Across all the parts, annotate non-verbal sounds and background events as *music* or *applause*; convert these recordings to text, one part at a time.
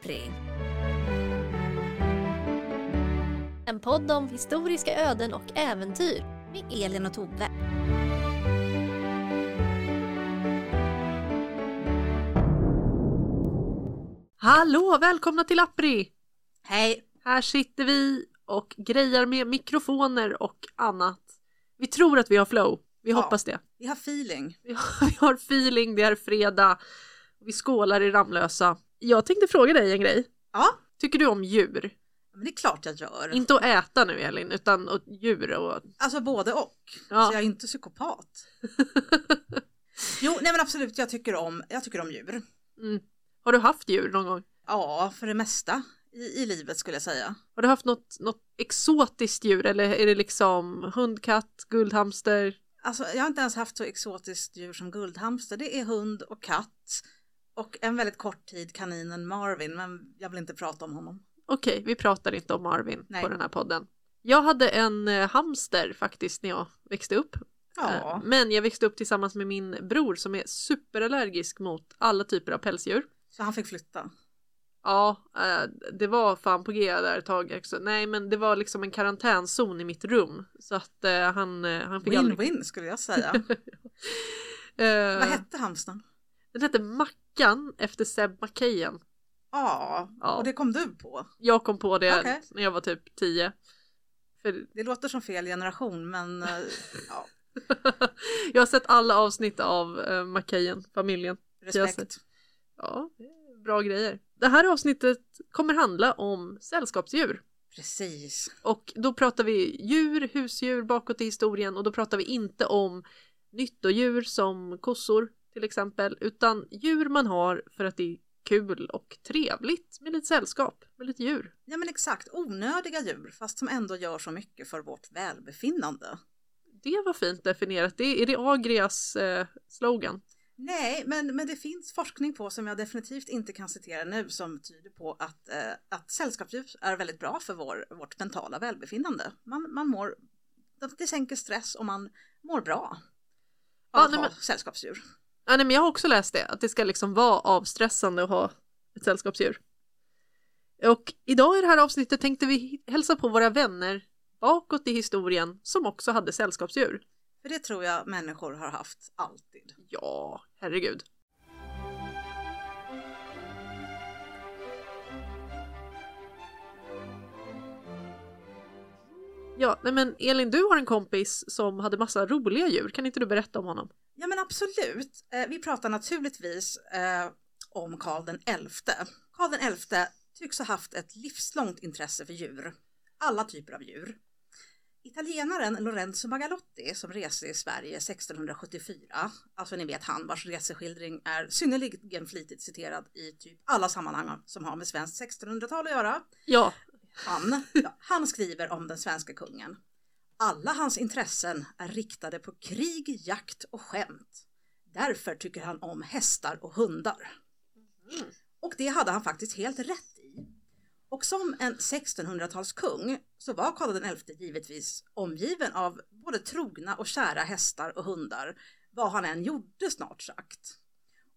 Lappri. En podd om historiska öden och äventyr med Elin och Tove. Hallå, välkomna till Lappri! Hej! Här sitter vi och grejar med mikrofoner och annat. Vi tror att vi har flow, vi Ja. hoppas det. Vi har feeling. Vi har, *laughs* vi har feeling, det är fredag, vi skålar i Ramlösa. Jag tänkte fråga dig en grej. Ja, Tycker du om djur? men det är klart jag gör. Inte att äta nu Elin, utan åt djur och... Alltså både och. Ja. Så jag är inte psykopat. *laughs* Jo, nej men absolut, jag tycker om, jag tycker om djur. Mm. Har du haft djur någon gång? Ja, för det mesta i, i livet skulle jag säga. Har du haft något, något exotiskt djur eller är det liksom hund, katt, guldhamster? Alltså, jag har inte ens haft så exotiskt djur som guldhamster. Det är hund och katt. Och en väldigt kort tid kaninen Marvin, men jag vill inte prata om honom. Okej, vi pratar inte om Marvin Nej. på den här podden. Jag hade en eh, hamster faktiskt när jag växte upp. Ja, Eh, Men jag växte upp tillsammans med min bror som är superallergisk mot alla typer av pälsdjur. så han fick flytta. Ja, eh, det var fan på G där ett tag också. Nej, men det var liksom en karantänzon i mitt rum. Så att han, han fick aldrig... Win-win skulle jag säga. *laughs* Vad hette hamstern? Den hette Mackan efter Seb Macahan. Ja, Ja. och det kom du på. Jag kom på det Okej. när jag var typ 10. För Det låter som fel generation, men eh, ja, *laughs* jag har sett alla avsnitt av uh, Macahan-familjen. respekt. Ja, det är bra grejer. Det här avsnittet kommer handla om sällskapsdjur. Precis. Och då pratar vi djur, husdjur bakåt i historien och då pratar vi inte om nyttodjur som kossor till exempel, utan djur man har för att det är kul och trevligt med lite sällskap, med lite djur. Ja men exakt, onödiga djur fast som ändå gör så mycket för vårt välbefinnande. Det var fint definierat. Det, är det Agrias eh, slogan? Nej, men, men det finns forskning på som jag definitivt inte kan citera nu som tyder på att, eh, att sällskapsdjur är väldigt bra för vår, vårt mentala välbefinnande. Man, man mår, det sänker stress och man mår bra av Ja, att nej, ha men- sällskapsdjur. Ja, nej, men jag har också läst det, att det ska liksom vara avstressande att ha ett sällskapsdjur. Och idag i det här avsnittet tänkte vi hälsa på våra vänner bakåt i historien som också hade sällskapsdjur. För det tror jag människor har haft alltid. Ja, herregud. Ja, nej men Elin, du har en kompis som hade massa roliga djur. Kan inte du berätta om honom? Ja men absolut. Eh, vi pratar naturligtvis eh, om Karl den elfte. Karl den elfte tycks ha haft ett livslångt intresse för djur. Alla typer av djur. Italienaren Lorenzo Magalotti som reste i Sverige 1674, alltså ni vet han vars reseskildring är synnerligen flitigt citerad i typ alla sammanhang som har med svenskt 1600-tal att göra. Ja, Han, ja, han skriver om den svenska kungen. Alla hans intressen är riktade på krig, jakt och skämt. Därför tycker han om hästar och hundar. Och det hade han faktiskt helt rätt i. Och som en 1600-talskung så var Karl XI givetvis omgiven av både trogna och kära hästar och hundar, vad han än gjorde snart sagt.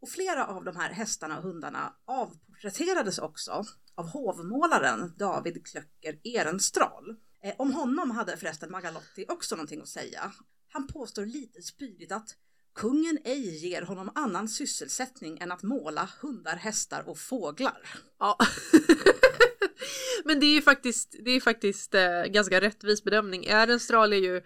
Och flera av de här hästarna och hundarna avporträtterades också av hovmålaren David Klöcker Ehrenstrahl. Eh, om honom hade förresten Magalotti också någonting att säga. Han påstår lite spydigt att kungen ej ger honom annan sysselsättning än att måla hundar, hästar och fåglar. Ja. *laughs* Men det är ju faktiskt, det är faktiskt eh, ganska rättvis bedömning. Ehrenstrahl är ju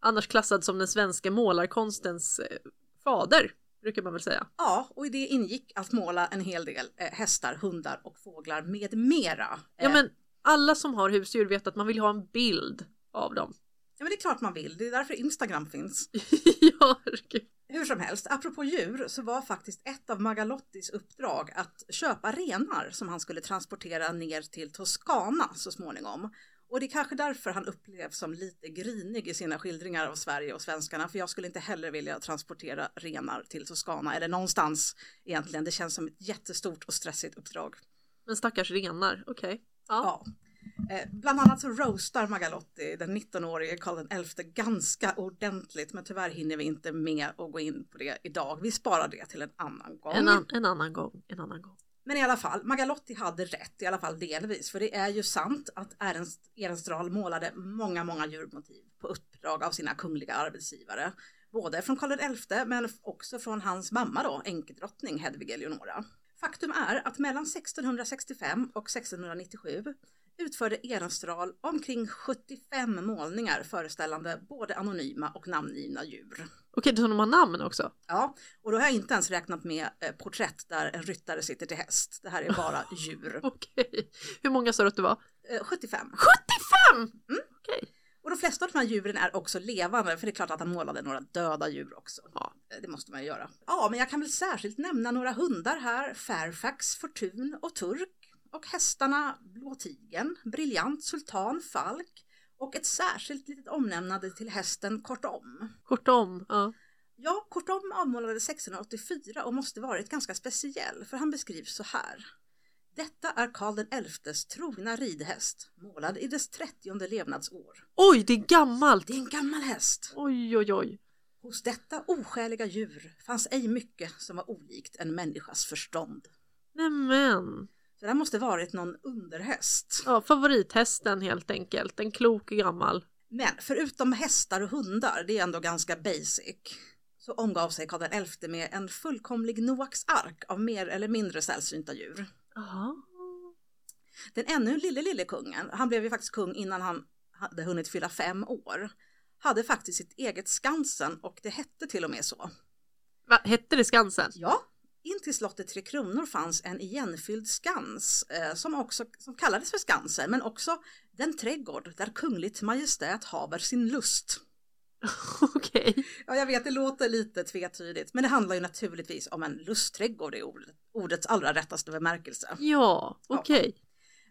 annars klassad som den svenska målarkonstens eh, fader, brukar man väl säga. Ja, och i det ingick att måla en hel del eh, hästar, hundar och fåglar med mera. Ja Eh, men alla som har husdjur vet att man vill ha en bild av dem. ja, men det är klart man vill. Det är därför Instagram finns. *laughs* ja, herregud. Hur som helst, apropå djur så var faktiskt ett av Magalottis uppdrag att köpa renar som han skulle transportera ner till Toscana så småningom. Och det är kanske därför han upplevs som lite grinig i sina skildringar av Sverige och svenskarna, för jag skulle inte heller vilja transportera renar till Toscana eller någonstans egentligen. Det känns som ett jättestort och stressigt uppdrag. Men stackars renar, okej. Ja. Ja. Eh, bland annat så roastar Magalotti den 19-årige Karl XI ganska ordentligt, men tyvärr hinner vi inte med att gå in på det idag. Vi sparar det till en annan gång. En, an, en annan gång, en annan gång. Men i alla fall, Magalotti hade rätt, i alla fall delvis, för det är ju sant att Ernst Ehrenstrahl målade många, många djurmotiv på uppdrag av sina kungliga arbetsgivare. Både från Karl XI men också från hans mamma då, enkedrottning Hedvig Eleonora. Faktum är att mellan 1665 och 1697 utförde Ehrenstrahl omkring 75 målningar föreställande både anonyma och namngivna djur. Okej, så de har namn också? Ja, och då har jag inte ens räknat med eh, porträtt där en ryttare sitter till häst. Det här är bara *laughs* djur. Okej. Hur många sa du att det var? Eh, 75. 75! Mm. Okej. Och de flesta av de här djuren är också levande, för det är klart att han målade några döda djur också. Ja. Eh, Det måste man ju göra. Ja, men jag kan väl särskilt nämna några hundar här. Fairfax, Fortun och Turk. Och hästarna Blå Tigern, Briljant, Sultan, Falk. Och ett särskilt litet omnämnande till hästen Kortom. Kortom. Ja. Ja, Kortom avmålades 1684 och måste varit ganska speciell, för han beskrivs så här. Detta är Karl XIs trogna ridhäst, målad i dess trettionde levnadsår. Oj, det är gammalt! Det är en gammal häst. Oj, oj, oj. Hos detta oskäliga djur fanns ej mycket som var olikt en människas förstånd. Nämen. Så det här måste varit någon underhäst. Ja, favorithästen helt enkelt. En klok gammal. Men förutom hästar och hundar, det är ändå ganska basic, så omgav sig Karl XI med en fullkomlig Noaks ark av mer eller mindre sällsynta djur. Jaha. Den ännu lille lille kungen, han blev ju faktiskt kung innan han hade hunnit fylla fem år, hade faktiskt sitt eget Skansen och det hette till och med så. Va, hette det Skansen? Ja, in till slottet Tre Kronor fanns en igenfylld skans eh, som också som kallades för Skansen, men också den trädgård där kungligt majestät haver sin lust. *laughs* Okej. Ja, jag vet, det låter lite tvetydigt, men det handlar ju naturligtvis om en lustträdgård i ordet, ordets allra rättaste bemärkelse. Ja, okej.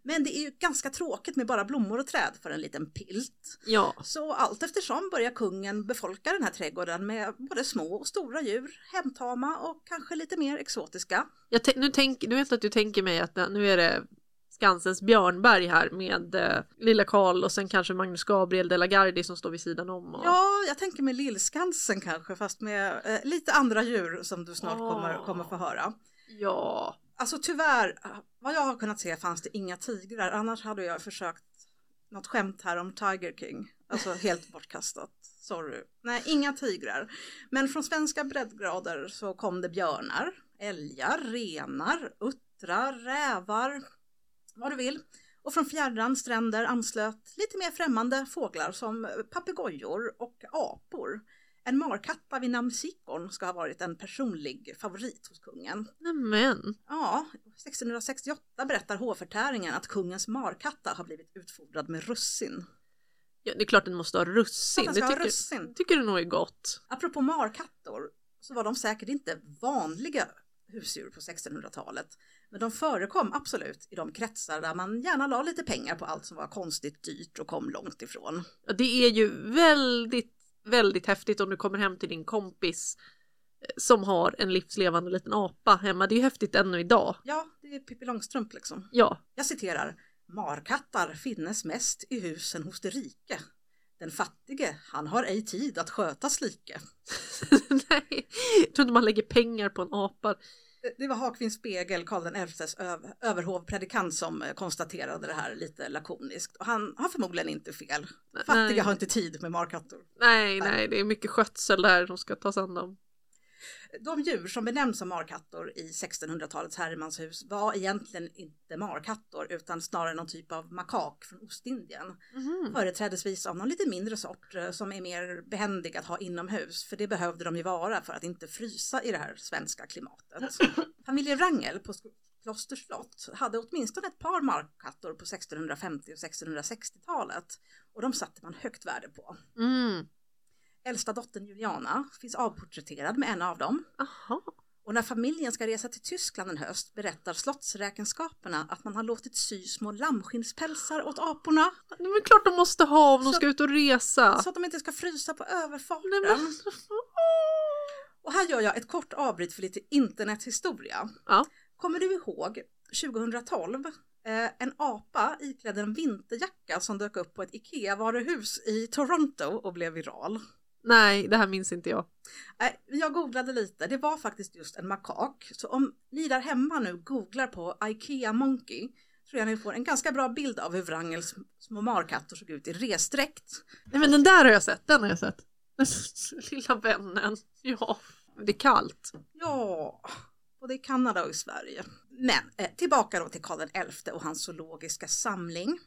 Men det är ju ganska tråkigt med bara blommor och träd för en liten pilt. Ja. Så allt eftersom börjar kungen befolka den här trädgården med både små och stora djur, hemtama och kanske lite mer exotiska. Jag nu, tänk, nu vet jag att du tänker mig att nu är det Skansens Björnberg här med eh, Lilla Karl och sen kanske Magnus Gabriel de la Gardie som står vid sidan om. Och... Ja, jag tänker med Lillskansen kanske, fast med eh, lite andra djur som du snart Åh. kommer, kommer få höra. ja. Alltså tyvärr, vad jag har kunnat se fanns det inga tigrar, annars hade jag försökt något skämt här om Tiger King. Alltså helt bortkastat. Sorry. Nej, inga tigrar. Men från svenska breddgrader så kom det björnar, älgar, renar, uttrar, rävar, vad du vill. Och från fjärran stränder anslöt lite mer främmande fåglar som papegojor och apor. En markatta vid namn Sikon ska ha varit en personlig favorit hos kungen. Nämen. Ja, 1668 berättar hovförtäringen att kungens markatta har blivit utfodrad med russin. Ja, det är klart den måste ha russin. Det tycker, russin. tycker du nog är gott. Apropå markattor så var de säkert inte vanliga husdjur på 1600-talet. Men de förekom absolut i de kretsar där man gärna la lite pengar på allt som var konstigt dyrt och kom långt ifrån. Det är ju väldigt, väldigt häftigt om du kommer hem till din kompis eh, som har en livslevande liten apa hemma. Det är ju häftigt ännu idag. Ja, det är Pippi Långstrump liksom. Ja, Jag citerar. Markattar finnes mest i husen hos de rike. Den fattige, han har ej tid att sköta slike. *laughs* nej, jag tror inte man lägger pengar på en apa. Det var Hakvins spegel, Karl XIs öv- överhovpredikant som eh, konstaterade det här lite lakoniskt. Och han har förmodligen inte fel. Fattiga Nej. har inte tid med markattor. Nej, nej, det är mycket skötsel där de ska tas hand om. De djur som benämns som markattor i 1600-talets herremanshus var egentligen inte markattor utan snarare någon typ av makak från Ostindien. Mhm. Företrädesvis av någon lite mindre sort eh, som är mer behändig att ha inomhus, för det behövde de ju vara för att inte frysa i det här svenska klimatet. *clears throat* Familjen Wrangel på Klosters slott hade åtminstone ett par markkattor på 1650 och 1660-talet och de satte man högt värde på. Mm. Äldsta dottern Juliana finns avporträtterad med en av dem Aha. och när familjen ska resa till Tyskland en höst berättar slottsräkenskaperna att man har låtit sy små lammskinnspälsar åt aporna Det är klart de måste ha om de ska ut och resa. så att de inte ska frysa på Nej, överfarten. men... Och här gör jag ett kort avbryt för lite internethistoria. Ja. Kommer du ihåg 2012? Eh, en apa iklädd en vinterjacka som dök upp på ett IKEA-varuhus i Toronto och blev viral. Nej, det här minns inte jag. Jag googlade lite, det var faktiskt just en makak. Så om ni där hemma nu googlar på IKEA Monkey tror jag ni får en ganska bra bild av hur Wrangels små markatter såg ut i resdräkt. Nej men den där har jag sett, den har jag sett. *laughs* Lilla vännen, ja. Det är kallt. Ja, både i Kanada och i Sverige. Men eh, tillbaka då till Karl XI och hans zoologiska samling.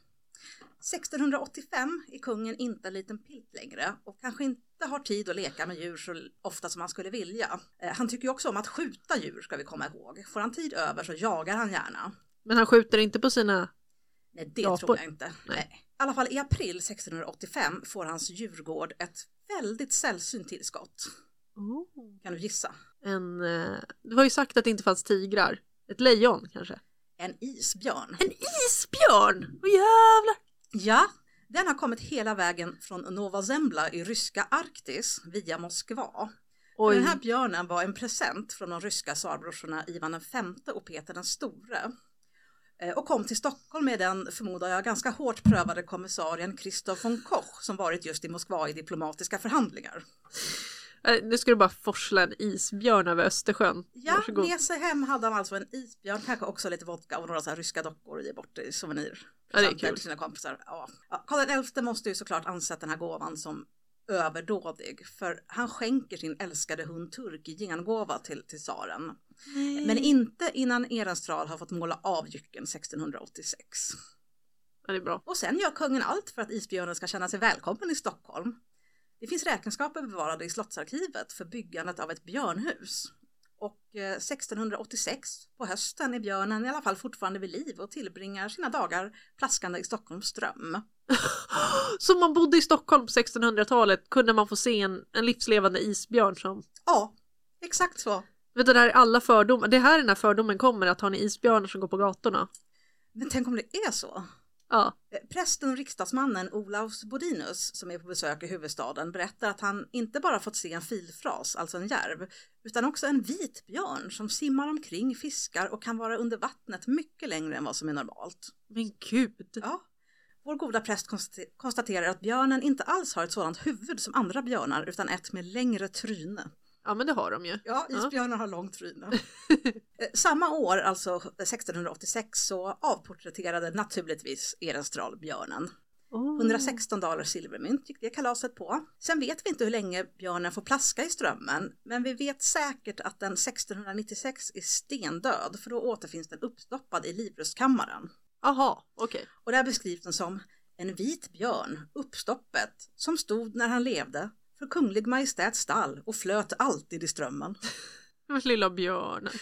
1685 är kungen inte en liten pilt längre och kanske inte har tid att leka med djur så ofta som han skulle vilja. Eh, han tycker ju också om att skjuta djur ska vi komma ihåg. Får han tid över så jagar han gärna. Men han skjuter inte på sina... Nej, det Japor. tror jag inte. Nej. I alla fall i april 1685 får hans djurgård ett väldigt sällsynt tillskott. Oh. Kan du gissa? En... eh, Det var ju sagt att det inte fanns tigrar. Ett lejon kanske? En isbjörn. En isbjörn! Åh jävlar! Ja, den har kommit hela vägen från Nova Zembla i ryska Arktis via Moskva. Oj. Den här björnen var en present från de ryska tsarbrorsorna Ivan V och Peter den store. Eh, Och kom till Stockholm med den, förmodar jag, ganska hårt prövade kommissarien Christoph von Koch som varit just i Moskva i diplomatiska förhandlingar. Eh, Nu ska du bara forsla en isbjörn över Östersjön. Ja, Varsågod. med sig hem hade han alltså en isbjörn, kanske också lite vodka och några så här ryska dockor och ge bort i souvenir. Ja, det är kul. till sina kompisar. Ja. Ja, Karl XI måste ju såklart ansett den här gåvan som överdådig för han skänker sin älskade hund Turk i gengåva till, till tsaren. Men inte innan Ehrenstrahl har fått måla av jycken 1686. Ja, det är bra. Och sen gör kungen allt för att isbjörnen ska känna sig välkommen i Stockholm. Det finns räkenskaper bevarade i Slottsarkivet för byggandet av ett björnhus. Och eh, 1686 på hösten är björnen i alla fall fortfarande vid liv och tillbringar sina dagar plaskande i Stockholms ström. *gasps* Så om man bodde i Stockholm på 1600-talet kunde man få se en, en livslevande isbjörn som... Ja, exakt så. Vet du, det här är alla fördomar. Det är här den här fördomen kommer, att har ni isbjörnar som går på gatorna? Men tänk om det är så? Ja. Eh, Prästen och riksdagsmannen Olaus Bodinus som är på besök i huvudstaden berättar att han inte bara fått se en filfras, alltså en järv, utan också en vit björn som simmar omkring, fiskar och kan vara under vattnet mycket längre än vad som är normalt. Men gud. Ja. Vår goda präst konst- konstaterar att björnen inte alls har ett sådant huvud som andra björnar utan ett med längre tryne. Ja men det har de ju. Ja, isbjörnar har långt tryne. *laughs* Eh, Samma år, alltså 1686, så avporträtterade naturligtvis Ehrenstrahl björnen. Oh. 116 dollar silvermynt gick det kalaset på. Sen vet vi inte hur länge björnen får plaska i strömmen, men vi vet säkert att den 1696 är stendöd, för då återfinns den uppstoppad i livrustkammaren. Aha, okej. Och där beskrivs den som en vit björn, uppstoppet, som stod när han levde för kunglig majestäts stall och flöt alltid i strömmen. *laughs* Lilla björnen.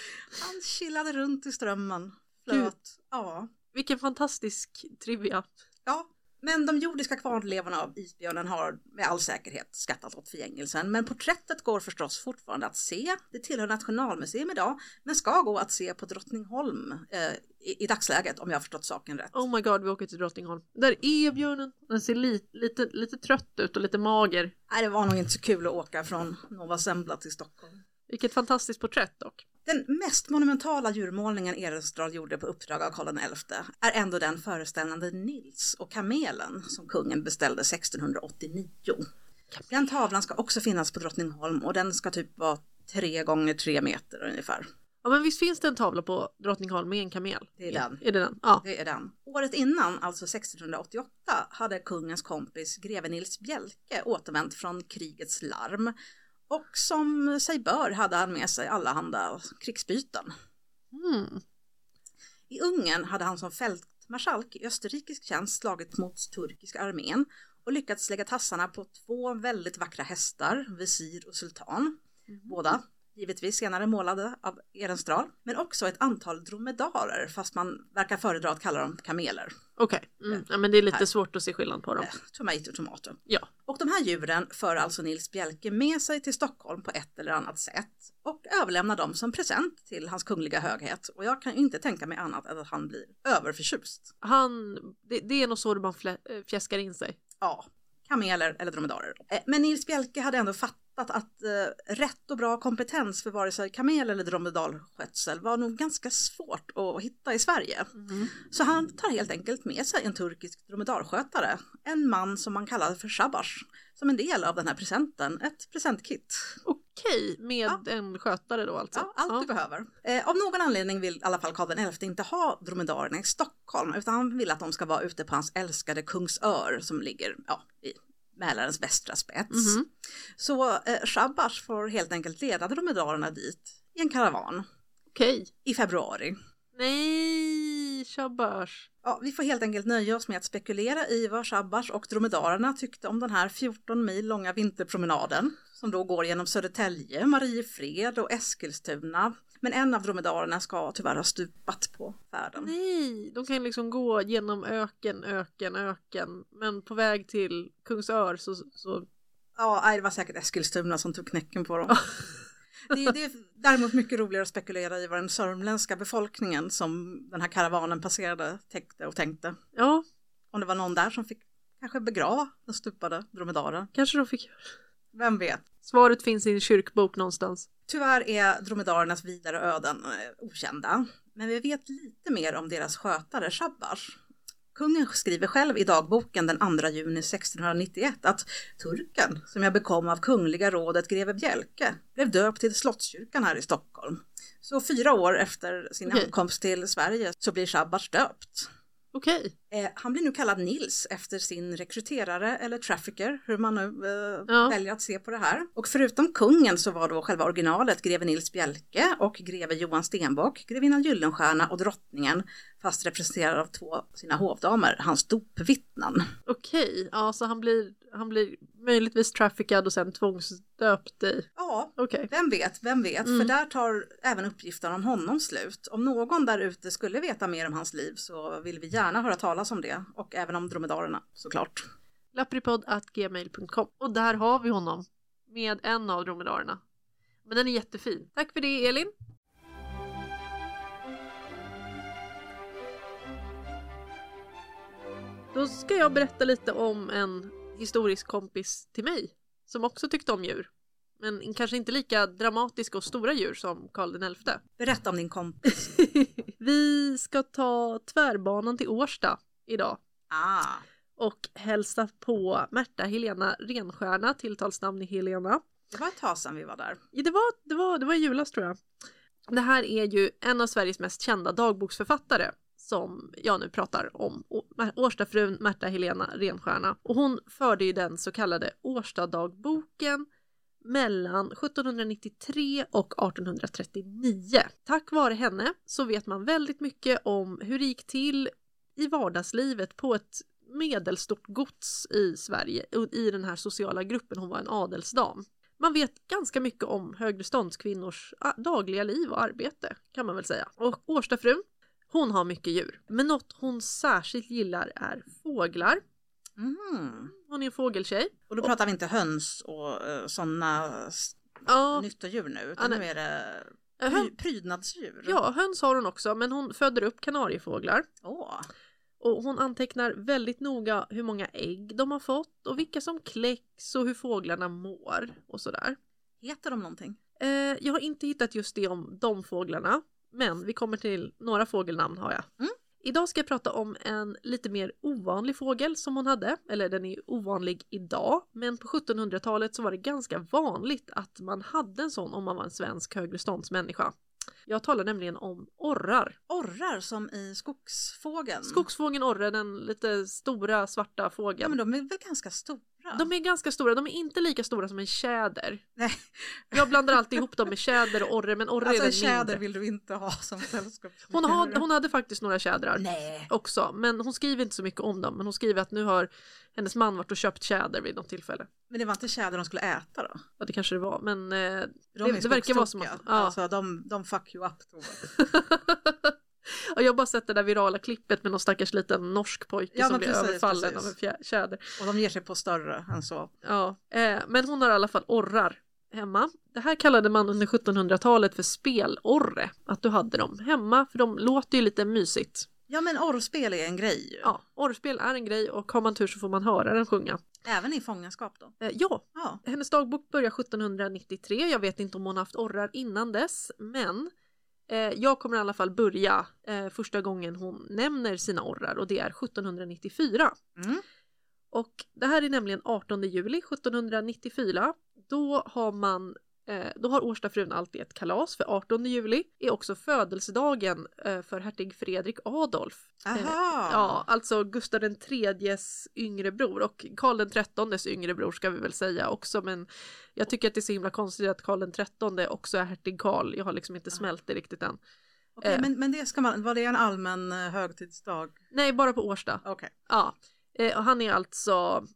Han chillade runt i strömmen, Gud. flöt, ja. Vilken fantastisk trivia. Ja, men de jordiska kvarlevorna av isbjörnen har med all säkerhet skattat åt förgängelsen. Men porträttet går förstås fortfarande att se. Det tillhör Nationalmuseum idag, men ska gå att se på Drottningholm eh, i, i dagsläget om jag har förstått saken rätt. Oh my god, vi åker till Drottningholm. Där är björnen. Den ser li- lite, lite trött ut och lite mager. Nej, det var nog inte så kul att åka från Nova Zembla till Stockholm. Vilket fantastiskt porträtt dock. Den mest monumentala djurmålningen Ehrenstrahl gjorde på uppdrag av Karl XI är ändå den föreställande Nils och kamelen som kungen beställde 1689. Den tavlan ska också finnas på Drottningholm och den ska typ vara tre gånger tre meter ungefär. Ja men visst finns det en tavla på Drottningholm med en kamel? Det är den. Är det den? Ja. Det är den. Året innan, alltså 1688, hade kungens kompis greve Nils Bjelke återvänt från krigets larm. Och som sig bör hade han med sig allehanda krigsbyten. Mm. I Ungern hade han som fältmarskalk i österrikisk tjänst slagit mot turkiska armén och lyckats lägga tassarna på två väldigt vackra hästar, visir och sultan. Båda givetvis senare målade av Ehrenstrahl, men också ett antal dromedarer fast man verkar föredra att kalla dem kameler. Okej, mm. ja, men det är lite Här. svårt att se skillnad på dem. Eh, Tomato, tomato. Ja. Och de här djuren för alltså Nils Bjelke med sig till Stockholm på ett eller annat sätt och överlämnar dem som present till hans kungliga höghet. Och jag kan ju inte tänka mig annat än att han blir överförtjust. Han, det, det är nog så man fjäskar in sig. Ja, kameler eller dromedarer. Eh, Men Nils Bjelke hade ändå fattat fattat att eh, rätt och bra kompetens för vare sig kamel eller dromedalskötsel var nog ganska svårt att hitta i Sverige. Mhm. Så han tar helt enkelt med sig en turkisk dromedarskötare, en man som man kallade för Shabash, som en del av den här presenten, ett presentkit. Okej, med Ja. en skötare då alltså? Ja, allt du behöver. Eh, av någon anledning vill i alla fall Karl XI inte ha dromedarerna i Stockholm utan han vill att de ska vara ute på hans älskade Kungsör som ligger ja, i Mälarens västra spets. Mhm. Så eh, Shabash får helt enkelt leda dromedarerna dit i en karavan Okej. i februari. Nej, Shabash. Ja, vi får helt enkelt nöja oss med att spekulera i vad Shabash och dromedarerna tyckte om den här 14 mil långa vinterpromenaden som då går genom Södertälje, Mariefred och Eskilstuna. Men en av dromedarerna ska tyvärr ha stupat på färden. Nej, de kan liksom gå genom öken, öken, öken. Men på väg till Kungsör så, så Ja, det var säkert Eskilstuna som tog knäcken på dem. *laughs* Det är, det är däremot mycket roligare att spekulera i vad den sörmländska befolkningen som den här karavanen passerade tänkte och tänkte. ja, Om det var någon där som fick kanske begrava den stupade dromedaren. kanske de fick. Vem vet? Svaret finns i en kyrkbok någonstans. Tyvärr är dromedarernas vidare öden eh, okända, men vi vet lite mer om deras skötare Shabash. Kungen skriver själv i dagboken den 2 juni 1691 att turken, som jag bekom av kungliga rådet greve Bjelke, blev döpt till Slottskyrkan här i Stockholm. Så fyra år efter sin Okej. ankomst till Sverige så blir Shabash döpt. Okej. Eh, han blir nu kallad Nils efter sin rekryterare eller trafficker, hur man nu eh, Ja. väljer att se på det här. Och förutom kungen så var då själva originalet greve Nils Bjelke och greve Johan Stenbock, grevinnan Gyllenstierna och drottningen, fast representerad av två sina hovdamer, hans dopvittnen. Okej, ja så han blir, han blir möjligtvis traffickad och sen tvångsdöpt i. Ja, Okej. vem vet, vem vet, Mm. för där tar även uppgiften om honom slut. Om någon där ute skulle veta mer om hans liv så vill vi gärna höra talas om det och även om dromedarerna såklart. Lappripodd.gmail.com och där har vi honom med en av dromedarerna. Men den är jättefin. Tack för det Elin. Då ska jag berätta lite om en historisk kompis till mig som också tyckte om djur. Men kanske inte lika dramatiska och stora djur som Karl XI. Berätta om din kompis. *laughs* Vi ska ta tvärbanan till Årsta idag Ah, och hälsa på Märta Helena Renstjärna, tilltalsnamn är Helena. det var ett tag sedan vi var där. Ja, Det var, det, var, det var i julas tror jag. Det här är ju en av Sveriges mest kända dagboksförfattare som jag nu pratar om. Årstafrun Märta Helena Renstjärna. Och hon förde ju den så kallade Årstadagboken mellan 1793 och 1839. Tack vare henne så vet man väldigt mycket om hur det gick till i vardagslivet på ett medelstort gods i Sverige och i den här sociala gruppen. Hon var en adelsdam. Man vet ganska mycket om högre ståndskvinnors ah, dagliga liv och arbete kan man väl säga. Och Årstafrun, hon har mycket djur. Men något hon särskilt gillar är fåglar. Mm. Hon är en fågeltjej. Och då pratar vi inte höns och uh, sådana Ja, nyttodjur nu, Ja, utan nej. nu är det hön, prydnadsdjur. ja, höns har hon också men hon föder upp kanariefåglar. Åh, Och hon antecknar väldigt noga hur många ägg de har fått och vilka som kläcks och hur fåglarna mår och sådär. heter de någonting? Eh, jag har inte hittat just det om de fåglarna, men vi kommer till några fågelnamn har jag. Mm. Idag ska jag prata om en lite mer ovanlig fågel som hon hade, eller den är ovanlig idag, men på 1700-talet så var det ganska vanligt att man hade en sån om man var en svensk högreståndsmänniska. Jag talar nämligen om orrar. Orrar som i skogsfågeln. Skogsfågeln orre, den lite stora svarta Ja, fågeln. men de är väl ganska stora? De är ganska stora, de är inte lika stora som en tjäder. Nej, Jag blandar alltid ihop dem med *laughs* tjäder och orre, men orre alltså är en den tjäder mindre. vill du inte ha som sällskap. Hon, hon hade faktiskt några tjädrar Nej. också, men hon skriver inte så mycket om dem. Men hon skriver att nu har hennes man varit och köpt tjäder vid något tillfälle. Men det var inte tjäder de skulle äta då? Ja, det kanske det var, men eh, De Det- det verkar vara som att- ja. Alltså de, de fuck you up. *laughs* *laughs* ja, jag har bara sett det där virala klippet med någon stackars liten norsk pojke Ja, som blir precis, överfallen precis. av en tjäder. Och de ger sig på större än så. Ja, eh, men hon har i alla fall orrar hemma. Det här kallade man under 1700-talet för spelorre, att du hade dem hemma, för de låter ju lite mysigt. Ja men orrspel är en grej. Ja, orrspel är en grej och har man tur så får man höra den sjunga. Även i fångenskap då? Eh, ja, Ja. hennes dagbok börjar 1793. Jag vet inte om hon haft orrar innan dess, men jag kommer i alla fall börja eh, första gången hon nämner sina orrar och det är 1794. Mm. Och det här är nämligen 18 juli 1794. Då har man eh, då har Årstafrun alltid ett kalas för 18 juli är också födelsedagen eh, för hertig Fredrik Adolf. Eh, Aha! Ja, alltså Gustav den tredjes yngre bror och Karl den trettondes yngre bror ska vi väl säga också men jag tycker att det är så himla konstigt att Karl den trettonde också är hertig Karl. Jag har liksom inte smält det riktigt än. Okej, eh. men, men det ska man, var det en allmän eh, högtidsdag? Nej, bara på Årsta. Okej. Ja, eh, och han är alltså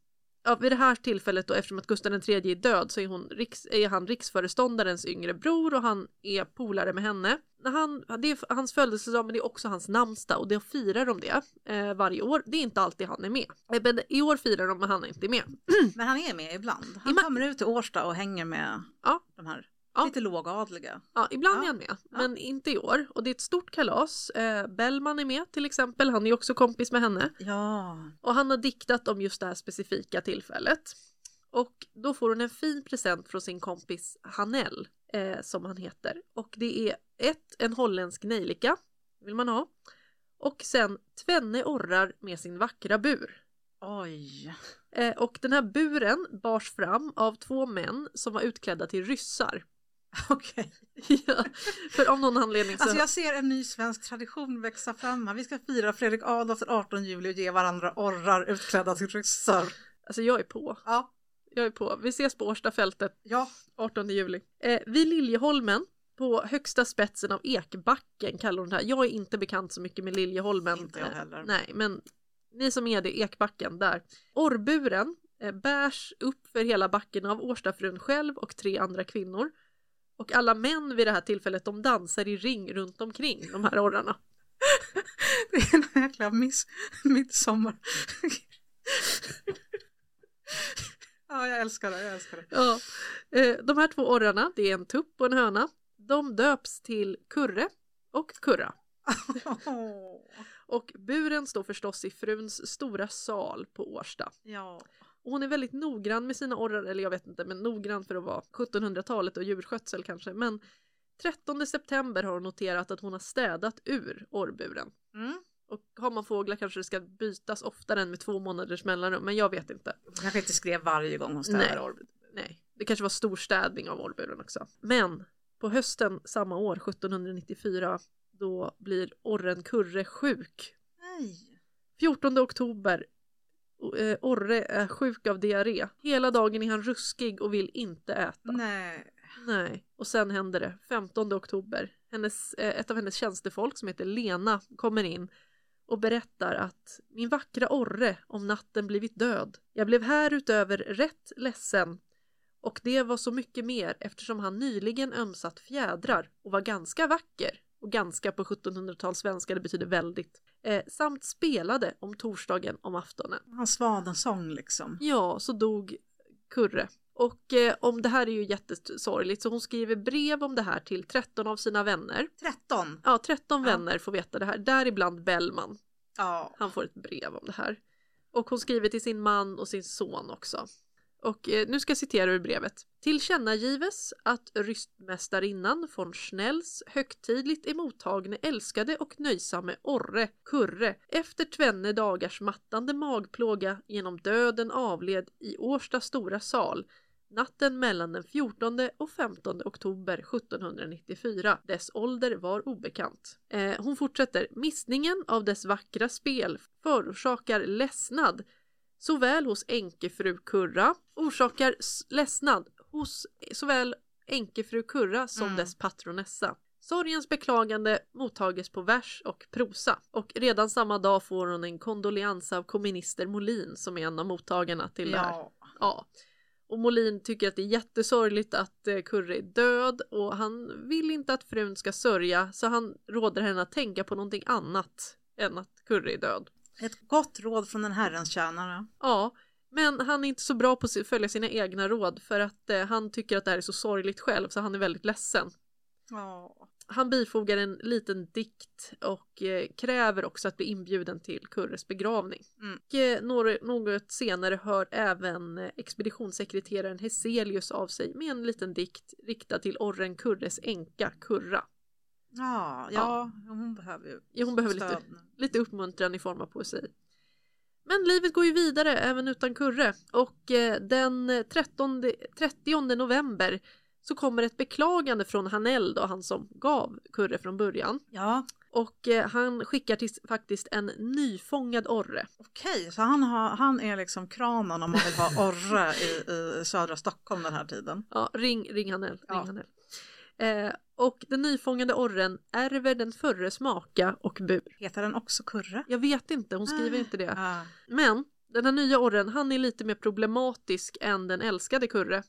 Ja, vid det här tillfället då, eftersom att Gustav III är död så är, hon riks, är han riksföreståndarens yngre bror och han är polare med henne. Han, det är hans födelsedag men det är också hans namnsdag och då firar de det eh, varje år. Det är inte alltid han är med. Eh, Men I år firar de men han är inte med. *clears throat* Men han är med ibland. Han kommer ut till Årsta och hänger med Ja. de här Ja. lite lågadliga. Ja, ibland Ja, är han med, men inte i år. Och det är ett stort kalas. Eh, Bellman är med till exempel, han är också kompis med henne. Ja. Och han har diktat om just det här specifika tillfället. Och då får hon en fin present från sin kompis Hanell, eh, som han heter. Och det är ett, en holländsk nejlika, vill man ha. Och sen tvenne orrar med sin vackra bur. Oj. Eh, och den här buren bars fram av två män som var utklädda till ryssar. *laughs* Okej. ja, för av någon anledning så... Alltså jag ser en ny svensk tradition växa fram. Vi ska fira Fredrik Adolf den 18 juli och ge varandra orrar utklädda till ryssar. Alltså jag är på. Ja. Jag är på. Vi ses på Årstafältet Ja. 18 juli. Eh, vid Liljeholmen på högsta spetsen av Ekbacken kallar hon det här. Jag är inte bekant så mycket med Liljeholmen. Inte jag Eh, heller. nej, men ni som är det, Ekbacken där. Orrburen eh, bärs upp för hela backen av Årstafrun själv och tre andra kvinnor. Och alla män vid det här tillfället de dansar i ring runt omkring de här orrarna. *laughs* Det är en jäkla miss, midsommar. ja, jag älskar det. Jag älskar det. Ja. Eh, de här två orrarna, det är en tupp och en höna. De döps till Kurre och Kurra. *laughs* Och buren står förstås i fruns stora sal på Årsta. ja. Och hon är väldigt noggrann med sina orrar, eller jag vet inte, men noggrann för att vara 1700-talet och djurskötsel kanske. Men 13 september har hon noterat att hon har städat ur orrburen. Mm. Och har man fåglar kanske det ska bytas oftare än med två månaders mellanrum, men jag vet inte. Kanske inte skrev varje gång hon Nej. städar orr. Nej, det kanske var storstädning av orrburen också. Men på hösten samma år, 1794, då blir orren Kurre sjuk. Nej. 14 oktober, Orre är sjuk av diarré. Hela dagen är han ruskig och vill inte äta. Nej. Nej. Och sen händer det, 15 oktober. Hennes, eh, ett av hennes tjänstefolk som heter Lena kommer in och berättar att min vackra Orre om natten blivit död. Jag blev härutöver rätt ledsen och det var så mycket mer eftersom han nyligen ömsat fjädrar och var ganska vacker. Och ganska på 1700-tal svenska, det betyder väldigt. Eh, samt spelade om torsdagen om aftonen. Hans svanensång liksom. Ja, så dog Kurre. Och eh, om det här är ju jättesorgligt så hon skriver brev om det här till 13 av sina vänner. 13. Ja, 13 Ja. vänner får veta det här, däribland Bellman. Ja. Han får ett brev om det här. Och hon skriver till sin man och sin son också. Och eh, nu ska jag citera ur brevet. Tillkännagives att rystmästarinnan von Schnells högtidligt emottagne älskade och nöjsamme Orre Kurre efter tvenne dagars mattande magplåga genom döden avled i Årsta stora sal natten mellan den 14 och 15 oktober 1794. Dess ålder var obekant. Eh, hon fortsätter. Missningen av dess vackra spel förorsakar ledsnad såväl hos änkefru Kurra, orsakar ledsnad hos såväl änkefru Kurra som Mm. dess patronessa. Sorgens beklagande mottages på vers och prosa och redan samma dag får hon en kondolians av komminister Molin som är en av mottagarna till det här. Ja. Ja. Och Molin tycker att det är jättesorgligt att eh, Kurre är död och han vill inte att frun ska sörja så han råder henne att tänka på någonting annat än att Kurre är död. Ett gott råd från en herrens tjänare. Ja, men han är inte så bra på att följa sina egna råd för att eh, han tycker att det här är så sorgligt själv så han är väldigt ledsen. Ja. Han bifogar en liten dikt och eh, kräver också att bli inbjuden till Kurres begravning. Mm. Och, eh, några- något senare hör även eh, expeditionssekreteraren Heselius av sig med en liten dikt riktad till orren Kurres änka Kurra. Ja, ja, hon behöver ju Ja, hon behöver stöd lite, lite uppmuntran i form av poesi. Men livet går ju vidare även utan Kurre och eh, den 13, 30 november så kommer ett beklagande från Hanell då, han som gav Kurre från början. Ja, Och eh, han skickar till faktiskt en nyfångad orre. okej, så han, har, han är liksom kranen om man vill ha orre i, i södra Stockholm den här tiden. Ja, ring, ring Hanell. Ja. Ring Hanell. Eh, och den nyfångade orren ärver den förres maka och bur. Heter den också Kurre? Jag vet inte, hon skriver Ah. inte det. Ja. Men den här nya orren, han är lite mer problematisk än den älskade Kurre.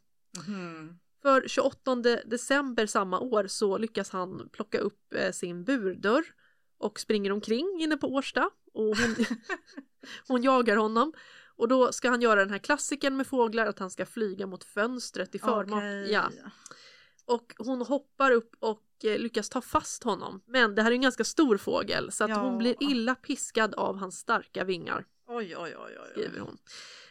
Mhm. För 28 december samma år så lyckas han plocka upp eh, sin burdörr och springer omkring inne på Årsta och hon, *laughs* hon jagar honom. Och då ska han göra den här klassiken med fåglar att han ska flyga mot fönstret i förmak. Okej. Ja. Och hon hoppar upp och eh, lyckas ta fast honom. Men det här är en ganska stor fågel så att Ja. hon blir illa piskad av hans starka vingar Oj, oj, oj, oj. skriver hon.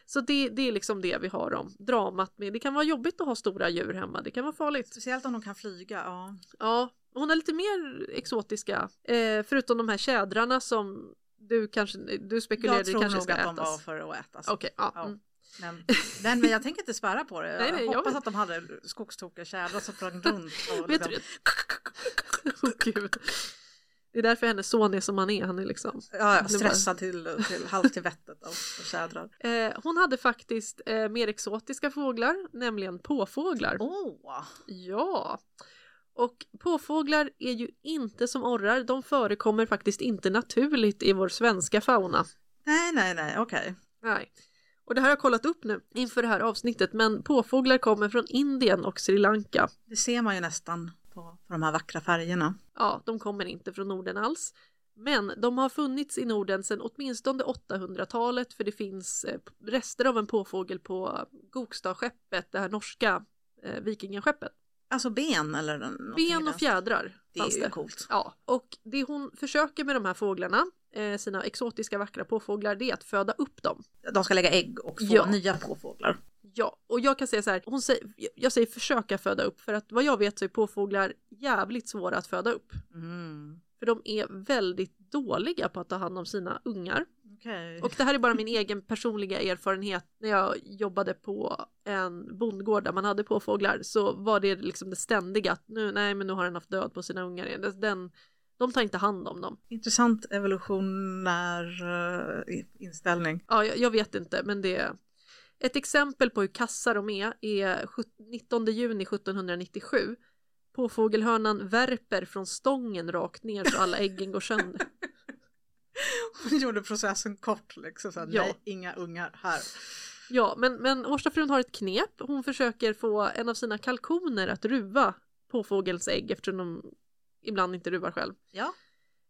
Så det, det är liksom det vi har om dramat med. Det kan vara jobbigt att ha stora djur hemma, det kan vara farligt. Speciellt om de kan flyga. Ja. Ja, hon har lite mer exotiska, eh, förutom de här tjädrarna som du kanske, du spekulerade Jag tror kanske nog ska att de var ätas. för att ätas. Okej, ja. Ja. Mm. Men, men, men jag tänker inte svära på det. Jag Nej, nej, jag hoppas vet. att de hade skogstokiga tjädrar som sprang runt. Och *laughs* liksom, *laughs* gud. Det är därför hennes son är som han är, han är liksom. ja, ja, stressad till, till halvt till vettet av tjädrar. *laughs* Eh, hon hade faktiskt eh, mer exotiska fåglar, nämligen påfåglar. Åh! Ja. Och påfåglar är ju inte som orrar, de förekommer faktiskt inte naturligt i vår svenska fauna. Nej, nej, nej, okej. Nej. Och det här har jag kollat upp nu inför det här avsnittet men påfåglar kommer från Indien och Sri Lanka. Det ser man ju nästan på, på de här vackra färgerna. Ja, de kommer inte från Norden alls. Men de har funnits i Norden sedan åtminstone 800-talet för det finns eh, rester av en påfågel på Gokstadskeppet, det här norska eh, vikingaskeppet. Alltså ben eller någonting i Ben och fjädrar Det är ju det. coolt. Ja, och det hon försöker med de här fåglarna, eh, sina exotiska vackra påfåglar, det är att föda upp dem. De ska lägga ägg och få Ja. nya påfåglar. Ja, och jag kan säga så här, hon säger, jag säger försöka föda upp för att vad jag vet så är påfåglar jävligt svåra att föda upp. Mm. För de är väldigt dåliga på att ta hand om sina ungar. Okej. Och det här är bara min egen personliga erfarenhet. När jag jobbade på en bondgård där man hade påfåglar så var det liksom det ständiga att nu, nej men nu har den haft död på sina ungar. Den- Den, de tar inte hand om dem. Intressant evolutionär eh, inställning. Ja, jag, jag vet inte, men det Ett exempel på hur kassa de är är sjut- 19 juni 1797. Påfågelhörnan värper från stången rakt ner så alla äggen går sönder. *laughs* Hon gjorde processen kort liksom. Så här, Ja. Nej, inga ungar här. Ja, men, men Årstafrun har ett knep. Hon försöker få en av sina kalkoner att ruva påfågelns ägg eftersom de ibland inte ruvar själv. Ja.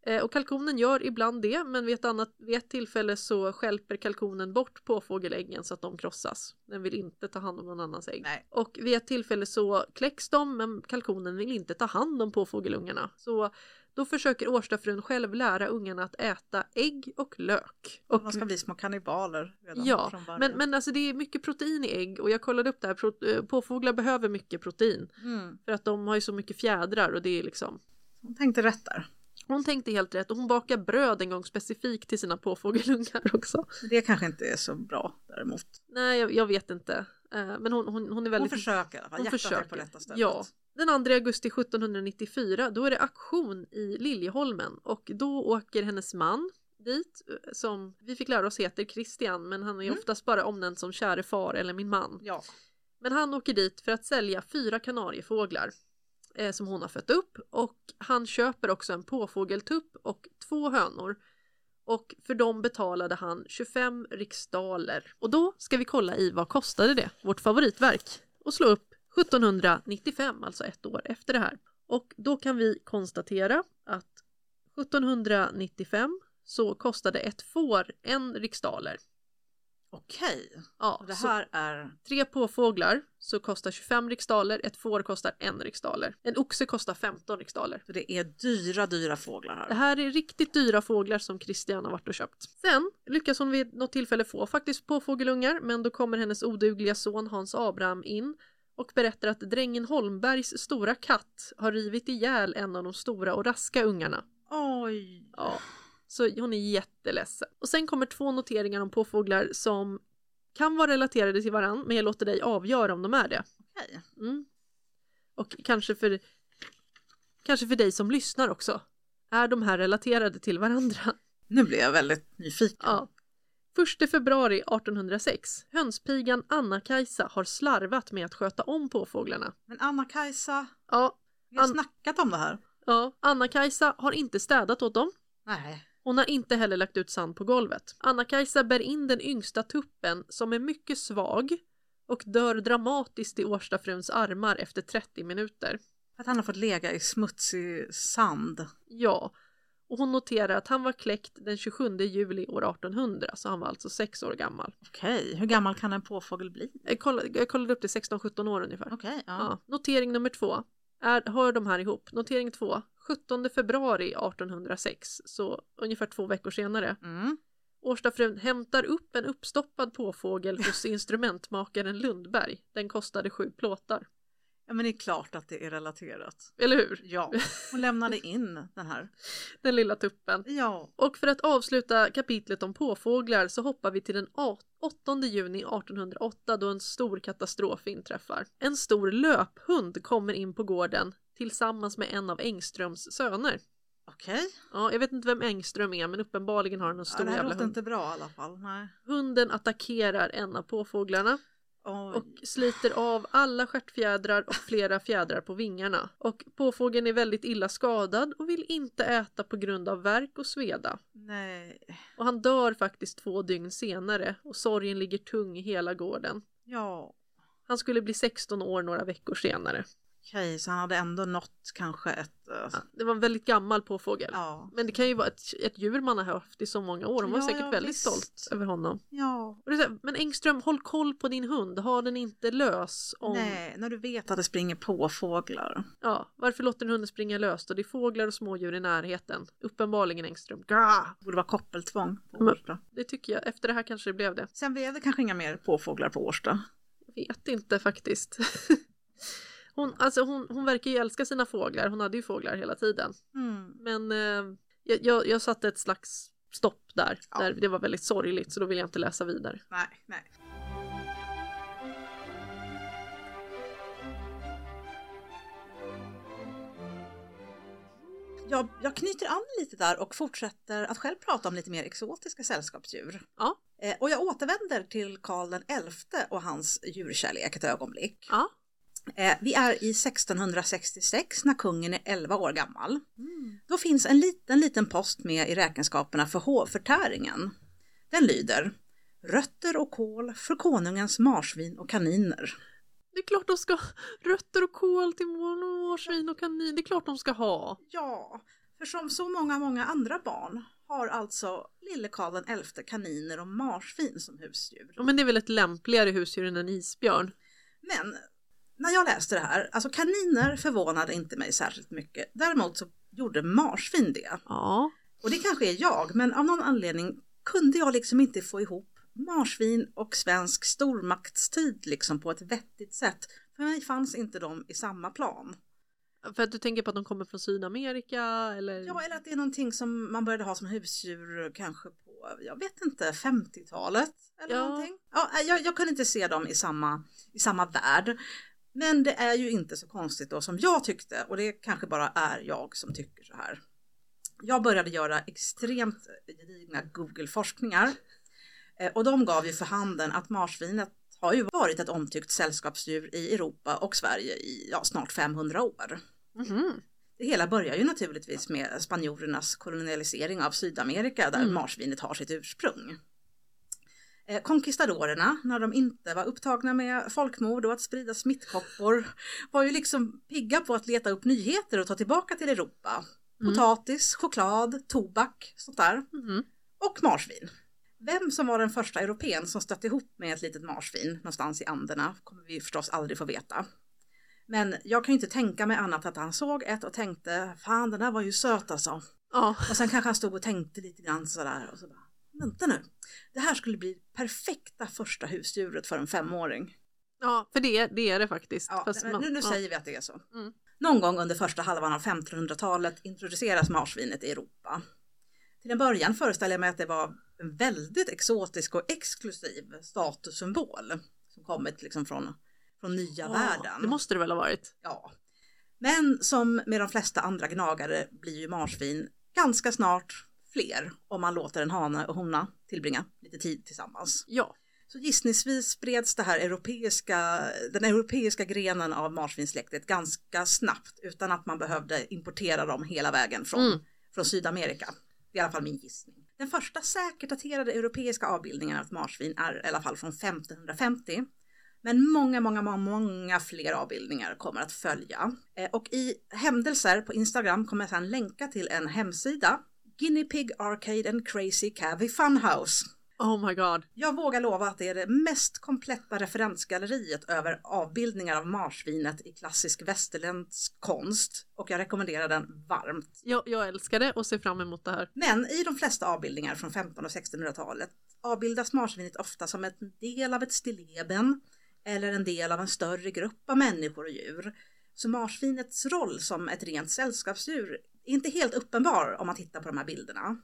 Eh, och kalkonen gör ibland det, men vid ett, annat, vid ett tillfälle så skälper kalkonen bort påfågeläggen så att de krossas. Den vill inte ta hand om någon annans ägg. Nej. Och vid ett tillfälle så kläcks de, men kalkonen vill inte ta hand om påfågelungarna. Så då försöker Årstafrun själv lära ungarna att äta ägg och lök. Och De ska bli små kannibaler redan Ja, men, men alltså det är mycket protein i ägg och jag kollade upp det här. Eh, Påfåglar behöver mycket protein Mm. för att de har ju så mycket fjädrar och det är liksom Hon tänkte rätt där. hon tänkte helt rätt och hon bakar bröd en gång specifikt till sina påfågelungar *laughs* också. Det kanske inte är så bra däremot. Nej, jag, jag vet inte. Eh, Men hon, hon, hon är Hon väldigt... försöker hon Hjärtat är försöker. på rätta stället. Ja. Den 2 augusti 1794 då är det auktion i Liljeholmen och då åker hennes man dit eh, som vi fick lära oss heter Christian men han är Mm. oftast bara omnämnd som käre far eller min man. ja. Men han åker dit för att sälja fyra kanariefåglar eh, som hon har fött upp och han köper också en påfågeltupp och två hönor. Och för dem betalade han 25 riksdaler. Och då ska vi kolla i vad kostade det, vårt favoritverk, och slå upp 1795, alltså ett år efter det här. Och då kan vi konstatera att 1795 så kostade ett får en riksdaler. Okej, Ja, det så här är... tre påfåglar så kostar 25 riksdaler, ett får kostar en riksdaler. En oxe kostar 15 riksdaler. Så det är dyra, dyra fåglar Det här. här är riktigt dyra fåglar som Christian har varit och köpt. Sen lyckas hon vid något tillfälle få faktiskt påfågelungar men då kommer hennes odugliga son Hans Abraham in och berättar att drängen Holmbergs stora katt har rivit ihjäl en av de stora och raska ungarna. Oj! Ja, så hon är jätteledsen. Och sen kommer två noteringar om påfåglar som kan vara relaterade till varann men jag låter dig avgöra om de är det. Okej. Mm. Och kanske för, kanske för dig som lyssnar också. Är de här relaterade till varandra? Nu blir jag väldigt nyfiken. Ja. 1 februari 1806. Hönspigan Anna-Kajsa har slarvat med att sköta om påfåglarna. Men Anna-Kajsa, Ja, vi har An- snackat om det här. ja. Anna-Kajsa har inte städat åt dem. Nej. Hon har inte heller lagt ut sand på golvet. Anna-Kajsa bär in den yngsta tuppen som är mycket svag och dör dramatiskt i Årstafruns armar efter 30 minuter. Att han har fått lägga i smutsig sand. Ja, och hon noterar att han var kläckt den 27 juli år 1800, så han var alltså sex år gammal. Okej, hur gammal kan en påfågel bli? Jag kollade, jag kollade upp det 16-17 år ungefär. Okej, ja. Ja. Notering nummer två. Är, hör de här ihop? Notering två. 17 februari 1806, så ungefär två veckor senare. Mm. Årstafrun hämtar upp en uppstoppad påfågel hos *laughs* instrumentmakaren Lundberg. Den kostade sju plåtar. Ja men det är klart att det är relaterat. Eller hur? Ja, hon lämnade in den här. *laughs* Den lilla tuppen. Ja, Och för att avsluta kapitlet om påfåglar så hoppar vi till den 8 juni 1808 då en stor katastrof inträffar. En stor löphund kommer in på gården tillsammans med en av Engströms söner. okej. Ja, jag vet inte vem Engström är men uppenbarligen har han en Ja, stor det här jävla låter hund. inte bra i alla fall. Nej. Hunden attackerar en av påfåglarna Oj. och sliter av alla stjärtfjädrar och flera fjädrar på vingarna. Och påfågeln är väldigt illa skadad och vill inte äta på grund av värk och sveda. Nej. Och han dör faktiskt två dygn senare och sorgen ligger tung i hela gården. Ja, Han skulle bli 16 år några veckor senare. Okej, så han hade ändå nått kanske ett... eh, Det var en väldigt gammal påfågel. Ja. Men det kan ju vara ett, ett djur man har haft i så många år. De var Ja, säkert ja, väldigt visst. stolt över honom. Ja. Här, men Engström, håll koll på din hund. Ha den inte lös. Om, Nej, när du vet att det springer på fåglar. Ja, varför låter den hunden springa löst? Och det är fåglar och smådjur i närheten. Uppenbarligen Engström. Gra! Det borde vara koppeltvång på Men- Årsta. Det tycker jag. Efter det här kanske det blev det. Sen blev det kanske inga mer påfåglar på Årsta. Jag vet inte faktiskt. *laughs* Hon, alltså hon, hon verkar ju älska sina fåglar. Hon hade ju fåglar hela tiden. Mm. Men eh, jag, jag, jag satte ett slags stopp där. Ja. där. Det var väldigt sorgligt så då vill jag inte läsa vidare. Nej, nej. Jag, jag knyter an lite där och fortsätter att själv prata om lite mer exotiska sällskapsdjur. Ja. Eh, och jag återvänder till Karl den XI och hans djurkärlek ett ögonblick. Ja. Eh, vi är i 1666 när kungen är 11 år gammal. Då finns en liten, liten post med i räkenskaperna för hovförtäringen. Den lyder Rötter och kål för konungens marsvin och kaniner. Det är klart de ska rötter och kål till marsvin och kanin. Det är klart de ska ha. Ja, för som så många, många andra barn har alltså lille Karl XI kaniner och marsvin som husdjur. Ja, men det är väl ett lämpligare husdjur än en isbjörn. Men när jag läste det här, alltså kaniner förvånade inte mig särskilt mycket. Däremot så gjorde marsvin det. Ja. Och det kanske är jag, men av någon anledning kunde jag liksom inte få ihop marsvin och svensk stormaktstid liksom på ett vettigt sätt. För mig fanns inte de i samma plan. För att du tänker på att de kommer från Sydamerika eller? Ja, eller att det är någonting som man började ha som husdjur kanske på, jag vet inte, 50-talet eller Ja. någonting. Ja, jag, jag kunde inte se dem i samma, i samma värld. Men det är ju inte så konstigt då som jag tyckte och det kanske bara är jag som tycker så här. Jag började göra extremt gedigna Google-forskningar eh, och de gav ju för handen att marsvinet har ju varit ett omtyckt sällskapsdjur i Europa och Sverige i ja, snart 500 år. Mhm. Det hela börjar ju naturligtvis med spanjorernas kolonialisering av Sydamerika där Mm. marsvinet har sitt ursprung. Eh, Conquistadorerna, när de inte var upptagna med folkmord och att sprida smittkoppor, var ju liksom pigga på att leta upp nyheter och ta tillbaka till Europa. Mm. Potatis, choklad, tobak, sånt där. Mhm. Och marsvin. Vem som var den första europeen som stötte ihop med ett litet marsvin någonstans i Anderna kommer vi förstås aldrig få veta. Men jag kan ju inte tänka mig annat att han såg ett och tänkte, fan den här var ju söt alltså. Ja. Och sen kanske han stod och tänkte lite grann sådär och så bara, vänta nu, det här skulle bli perfekta första husdjuret för en femåring. ja, för det, det är det faktiskt. Ja, men man- nu, nu ja. säger vi att det är så. Mm. Någon gång under första halvan av 1500-talet introduceras marsvinet i Europa. Till en början föreställer jag mig att det var en väldigt exotisk och exklusiv statussymbol som kommit liksom från, från nya Ja, världen. Det måste det väl ha varit. Ja. Men som med de flesta andra gnagare blir ju marsvin ganska snart fler om man låter en hane och hona tillbringa lite tid tillsammans. Ja. Så gissningsvis spreds det här europeiska, den europeiska grenen av marsvinssläktet ganska snabbt utan att man behövde importera dem hela vägen från, Mm. från Sydamerika. Det är i alla fall min gissning. Den första säkert daterade europeiska avbildningen av ett marsvin är i alla fall från 1550. Men många, många, många, många fler avbildningar kommer att följa. Eh, Och i händelser på Instagram kommer jag sedan länka till en hemsida. Guinea Pig Arcade and Crazy Cavy Funhouse. Oh my god. Jag vågar lova att det är det mest kompletta referensgalleriet över avbildningar av marsvinet i klassisk västerländsk konst och jag rekommenderar den varmt. Jag, jag älskar det och ser fram emot det här. Men i de flesta avbildningar från 1500 och 1600-talet avbildas marsvinet ofta som en del av ett stilleben eller en del av en större grupp av människor och djur. Så marsvinets roll som ett rent sällskapsdjur inte helt uppenbar om man tittar på de här bilderna.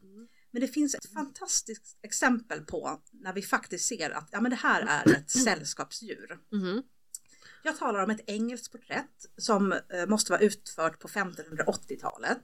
Men det finns ett fantastiskt exempel på när vi faktiskt ser att ja, men det här är ett *clears throat* sällskapsdjur. Mhm. Jag talar om ett engelskt porträtt som eh, måste vara utfört på 1580-talet.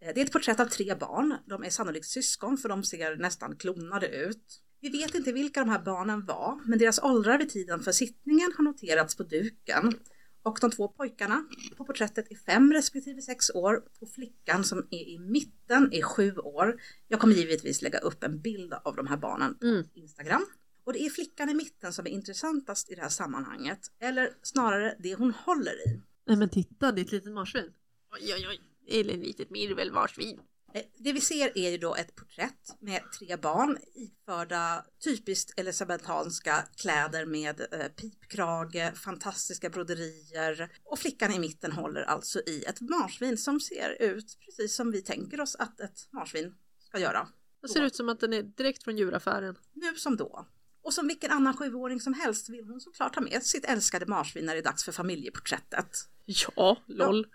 Eh, Det är ett porträtt av tre barn. De är sannolikt syskon för de ser nästan klonade ut. Vi vet inte vilka de här barnen var, men deras åldrar vid tiden för sittningen har noterats på duken. Och de två pojkarna på porträttet är fem respektive sex år och flickan som är i mitten är sju år. Jag kommer givetvis lägga upp en bild av de här barnen på Mm. Instagram. Och det är flickan i mitten som är intressantast i det här sammanhanget. Eller snarare det hon håller i. Nej men titta, det är ett litet marsvin. Oj oj oj. Eller ett litet mirvelmarsvin. Eh, Det vi ser är ju då ett porträtt med tre barn iförda typiskt elisabetanska kläder med eh, pipkrage, fantastiska broderier och flickan i mitten håller alltså i ett marsvin som ser ut precis som vi tänker oss att ett marsvin ska göra. Det ser ut som att den är direkt från djuraffären. Nu som då. Och som vilken annan sjuåring som helst vill hon såklart ha med sitt älskade marsvin när det är dags för familjeporträttet. Ja, LOL.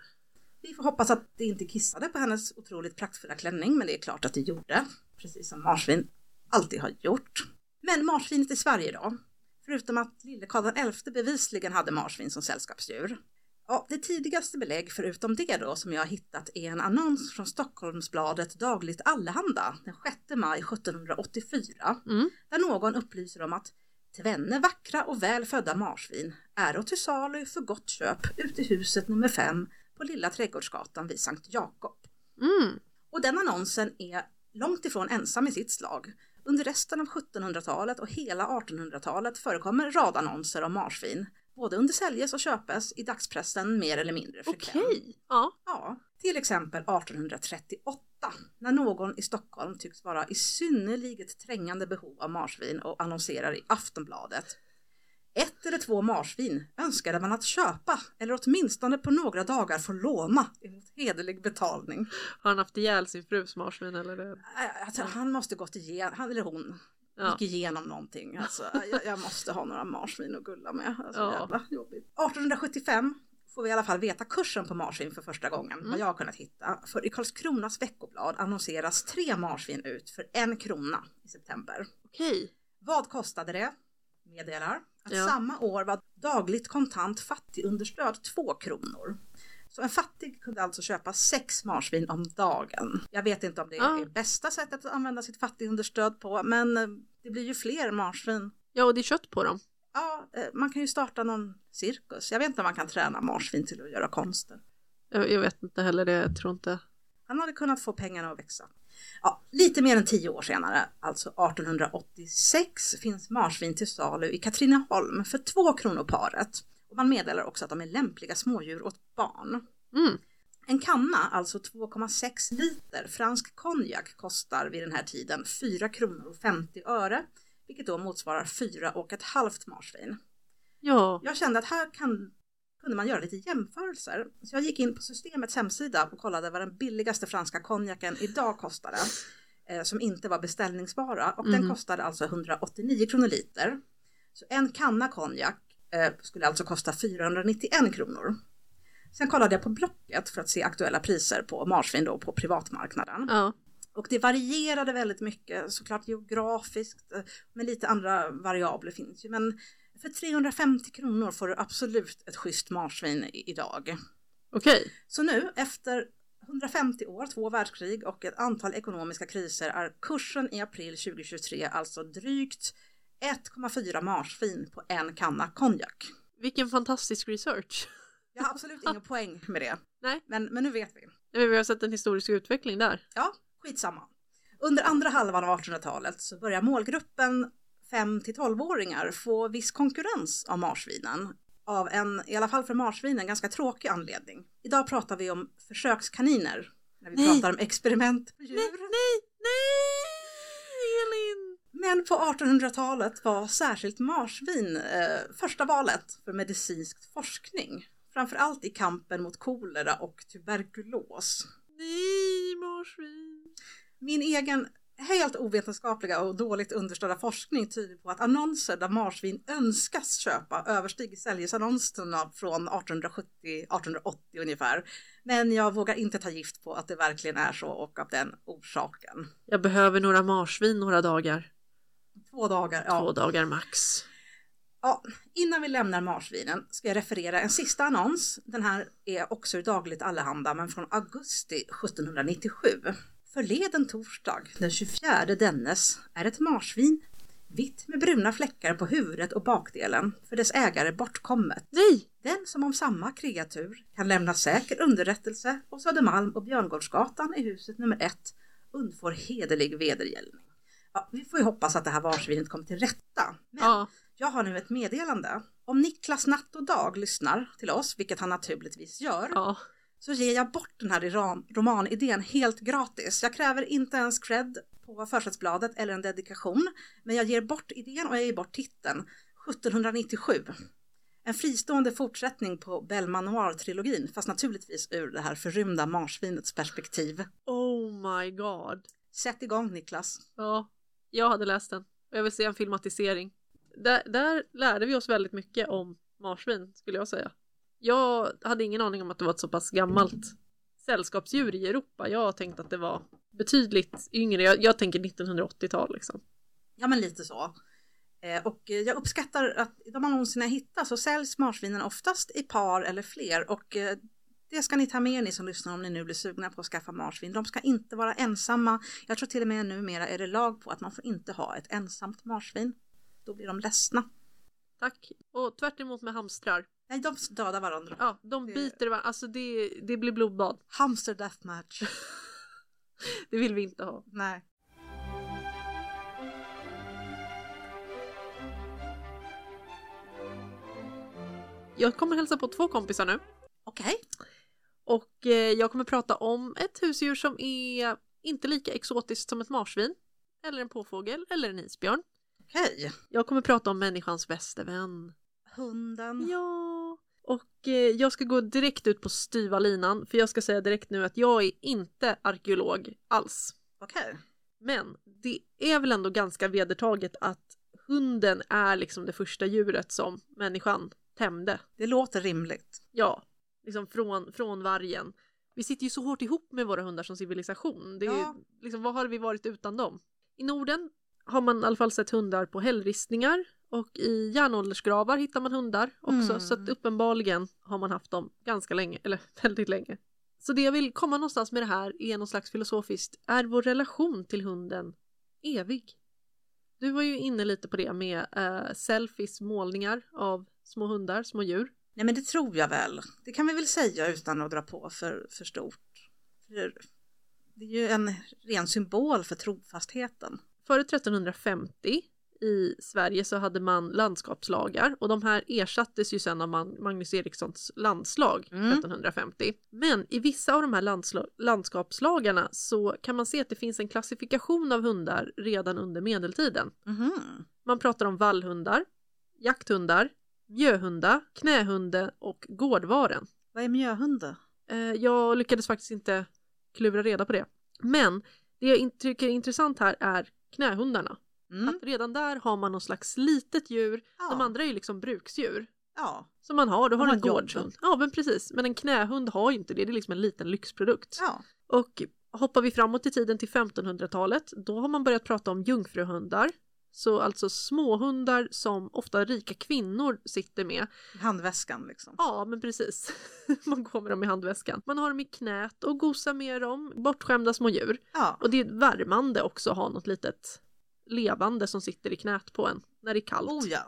Vi får hoppas att det inte kissade på hennes otroligt praktfulla klänning, men det är klart att det gjorde. Precis som marsvin alltid har gjort. Men marsvinet i Sverige då? Förutom att lille Karl XI bevisligen hade marsvin som sällskapsdjur. Ja, det tidigaste belägg förutom det då som jag har hittat är en annons från Stockholmsbladet Dagligt Allehanda den 6 maj 1784 Mm. där någon upplyser om att tvenne vackra och väl födda marsvin är till salu för gott köp ute i huset nummer 5 på Lilla Trädgårdsgatan vid Sankt Jakob. Mm. Och den annonsen är långt ifrån ensam i sitt slag. Under resten av 1700-talet och hela 1800-talet förekommer radannonser om marsvin, både under säljes och köpes i dagspressen mer eller mindre frekvent. Okej. Ja. Ja, till exempel 1838 när någon i Stockholm tycks vara i synnerliget trängande behov av marsvin och annonserar i Aftonbladet. Ett eller två marsvin önskade man att köpa eller åtminstone på några dagar få låna emot hederlig betalning. Har han haft ihjäl sin frus marsvin eller? Det? Alltså, han måste gått igenom, han eller hon Ja. gick igenom någonting. Alltså, jag, jag måste ha några marsvin att gulla med. Alltså, Ja. jävla jobbigt. 1875 får vi i alla fall veta kursen på marsvin för första gången, Mm. vad jag har kunnat hitta. För i Karlskronas veckoblad annonseras tre marsvin ut för en krona i september. Okej. Vad kostade det? Meddelar att Ja. samma år var dagligt kontant fattigunderstöd två kronor. Så en fattig kunde alltså köpa sex marsvin om dagen. Jag vet inte om det Ja. är bästa sättet att använda sitt fattigunderstöd på, men eh, det blir ju fler marsvin. Ja, och det är kött på dem. Ja, eh, man kan ju starta någon cirkus. Jag vet inte om man kan träna marsvin till att göra konster. Jag, jag vet inte heller det, jag tror inte. Han hade kunnat få pengarna att växa. Ja, lite mer än tio år senare, alltså 1886, finns marsvin till salu i Katrineholm för två kronor paret. Och man meddelar också att de är lämpliga smådjur åt barn. Mm. En kanna, alltså 2,6 liter fransk konjak kostar vid den här tiden 4 kronor och 50 öre, vilket då motsvarar 4 och ett halvt marsvin. Ja. Jag kände att här kan, kunde man göra lite jämförelser. Så jag gick in på systemets hemsida och kollade vad den billigaste franska konjaken idag kostade, eh, som inte var beställningsbara. Och den Mhm. kostade alltså 189 kronor liter. Så en kanna konjak eh, skulle alltså kosta 491 kronor. Sen kollade jag på Blocket för att se aktuella priser på marsvin då på privatmarknaden. Ja. Och det varierade väldigt mycket, såklart geografiskt, eh, men lite andra variabler finns ju. Men för 350 kronor får du absolut ett schysst marsvin idag. Okej. Så nu, efter 150 år, två världskrig och ett antal ekonomiska kriser är kursen i april 2023 alltså drygt 1,4 marsvin på en kanna konjak. Vilken fantastisk research. Jag har absolut ingen *laughs* poäng med det. Nej. Men, men nu vet vi. Nej, men Vi har sett en historisk utveckling där. Ja, skitsamma. Under andra halvan av 1800-talet så börjar målgruppen 5 till 12-åringar få viss konkurrens av marsvinen. Av en, i alla fall för marsvinen, ganska tråkig anledning. Idag pratar vi om försökskaniner. När vi Nej. pratar om experiment på djur. Nej, nej, nej! Elin! Men på 1800-talet var särskilt marsvin eh, första valet för medicinsk forskning. Framförallt i kampen mot kolera och tuberkulos. Nej, marsvin. Min egen helt ovetenskapliga och dåligt understödda forskning tyder på att annonser där marsvin önskas köpa överstiger säljelsannonserna från 1870-1880 ungefär. Men jag vågar inte ta gift på att det verkligen är så och av den orsaken. Jag behöver några marsvin några dagar. Två dagar, ja. Två dagar max. Ja, innan vi lämnar marsvinen ska jag referera en sista annons. Den här är också i dagligt allehanda men från augusti 1797. Förleden torsdag den 24 dennes är ett marsvin vitt med bruna fläckar på huvudet och bakdelen för dess ägare bortkommet. Nej! Den som om samma kreatur kan lämna säker underrättelse på Södermalm och Björngårdsgatan i huset nummer ett undfår hederlig vedergällning. Ja, vi får ju hoppas att det här marsvinet kommer till rätta. Men Ja. jag har nu ett meddelande. Om Niklas Natt och Dag lyssnar till oss, vilket han naturligtvis gör, Ja. Så ger jag bort den här rom- romanidén helt gratis. Jag kräver inte ens cred på försättsbladet eller en dedikation, men jag ger bort idén och jag ger bort titeln 1797. En fristående fortsättning på Bellman Noir-trilogin, fast naturligtvis ur det här förrymda marsvinets perspektiv. Oh my god. Sätt igång Niklas. Ja, jag hade läst den. Och jag vill se en filmatisering. Där, där lärde vi oss väldigt mycket om marsvin, skulle jag säga. Jag hade ingen aning om att det var ett så pass gammalt sällskapsdjur i Europa. Jag tänkte att det var betydligt yngre. Jag, jag tänker 1980-tal liksom. Ja, men lite så. Eh, Och jag uppskattar att i de annonserna jag hittar så säljs marsvinen oftast i par eller fler och eh, det ska ni ta med er ni som lyssnar om ni nu blir sugna på att skaffa marsvin. De ska inte vara ensamma. Jag tror till och med numera är det lag på att man får inte ha ett ensamt marsvin. Då blir de ledsna. Tack. Och tvärt emot med hamstrar. Nej, de dödar varandra. Ja, de biter varandra. Alltså det, det blir blodbad. Hamster deathmatch. *laughs* Det vill vi inte ha. Nej. Jag kommer hälsa på två kompisar nu. Okej. Och eh, jag kommer prata om ett husdjur som är inte lika exotiskt som ett marsvin. Eller en påfågel eller en isbjörn. Okej. Jag kommer prata om människans bäste vän. Hunden. Ja. Och eh, jag ska gå direkt ut på styva linan för jag ska säga direkt nu att jag är inte arkeolog alls. Okej. Men det är väl ändå ganska vedertaget att hunden är liksom det första djuret som människan tämjde. Det låter rimligt. Ja, liksom från, från vargen. Vi sitter ju så hårt ihop med våra hundar som civilisation. Det är, Ja. liksom, vad har vi varit utan dem? I Norden har man i alla fall sett hundar på hällristningar och i järnåldersgravar hittar man hundar också. Mm. Så att uppenbarligen har man haft dem ganska länge, eller *laughs* väldigt länge. Så det jag vill komma någonstans med det här är någon slags filosofiskt. Är vår relation till hunden evig? Du var ju inne lite på det med uh, selfies, målningar av små hundar, små djur. Nej men det tror jag väl. Det kan vi väl säga utan att dra på för, för stort. För det är ju en ren symbol för trofastheten. Före 1350 i Sverige så hade man landskapslagar och de här ersattes ju sen av Magnus Erikssons landslag Mm. 1350. Men i vissa av de här landskapslagarna så kan man se att det finns en klassifikation av hundar redan under medeltiden. Mhm. Man pratar om vallhundar, jakthundar, mjöhundar, knähunde och gårdvaren. Vad är mjöhunde? Eh, jag lyckades faktiskt inte klura reda på det. Men det jag tycker är intressant här är knähundarna. Mm. Att redan där har man någon slags litet djur. Ja. De andra är ju liksom bruksdjur. Ja. Som man har, då har har en gårdshund. Ja men precis, men en knähund har ju inte det, det är liksom en liten lyxprodukt. ja. Och hoppar vi framåt i tiden till 1500-talet, då har man börjat prata om jungfruhundar. Så alltså småhundar som ofta rika kvinnor sitter med. Handväskan liksom. Ja, men precis. *laughs* Man går med dem i handväskan. Man har dem i knät och gosar med dem. Bortskämda små djur. Ja. Och det är värmande också att ha något litet levande som sitter i knät på en när det är kallt. Oh ja.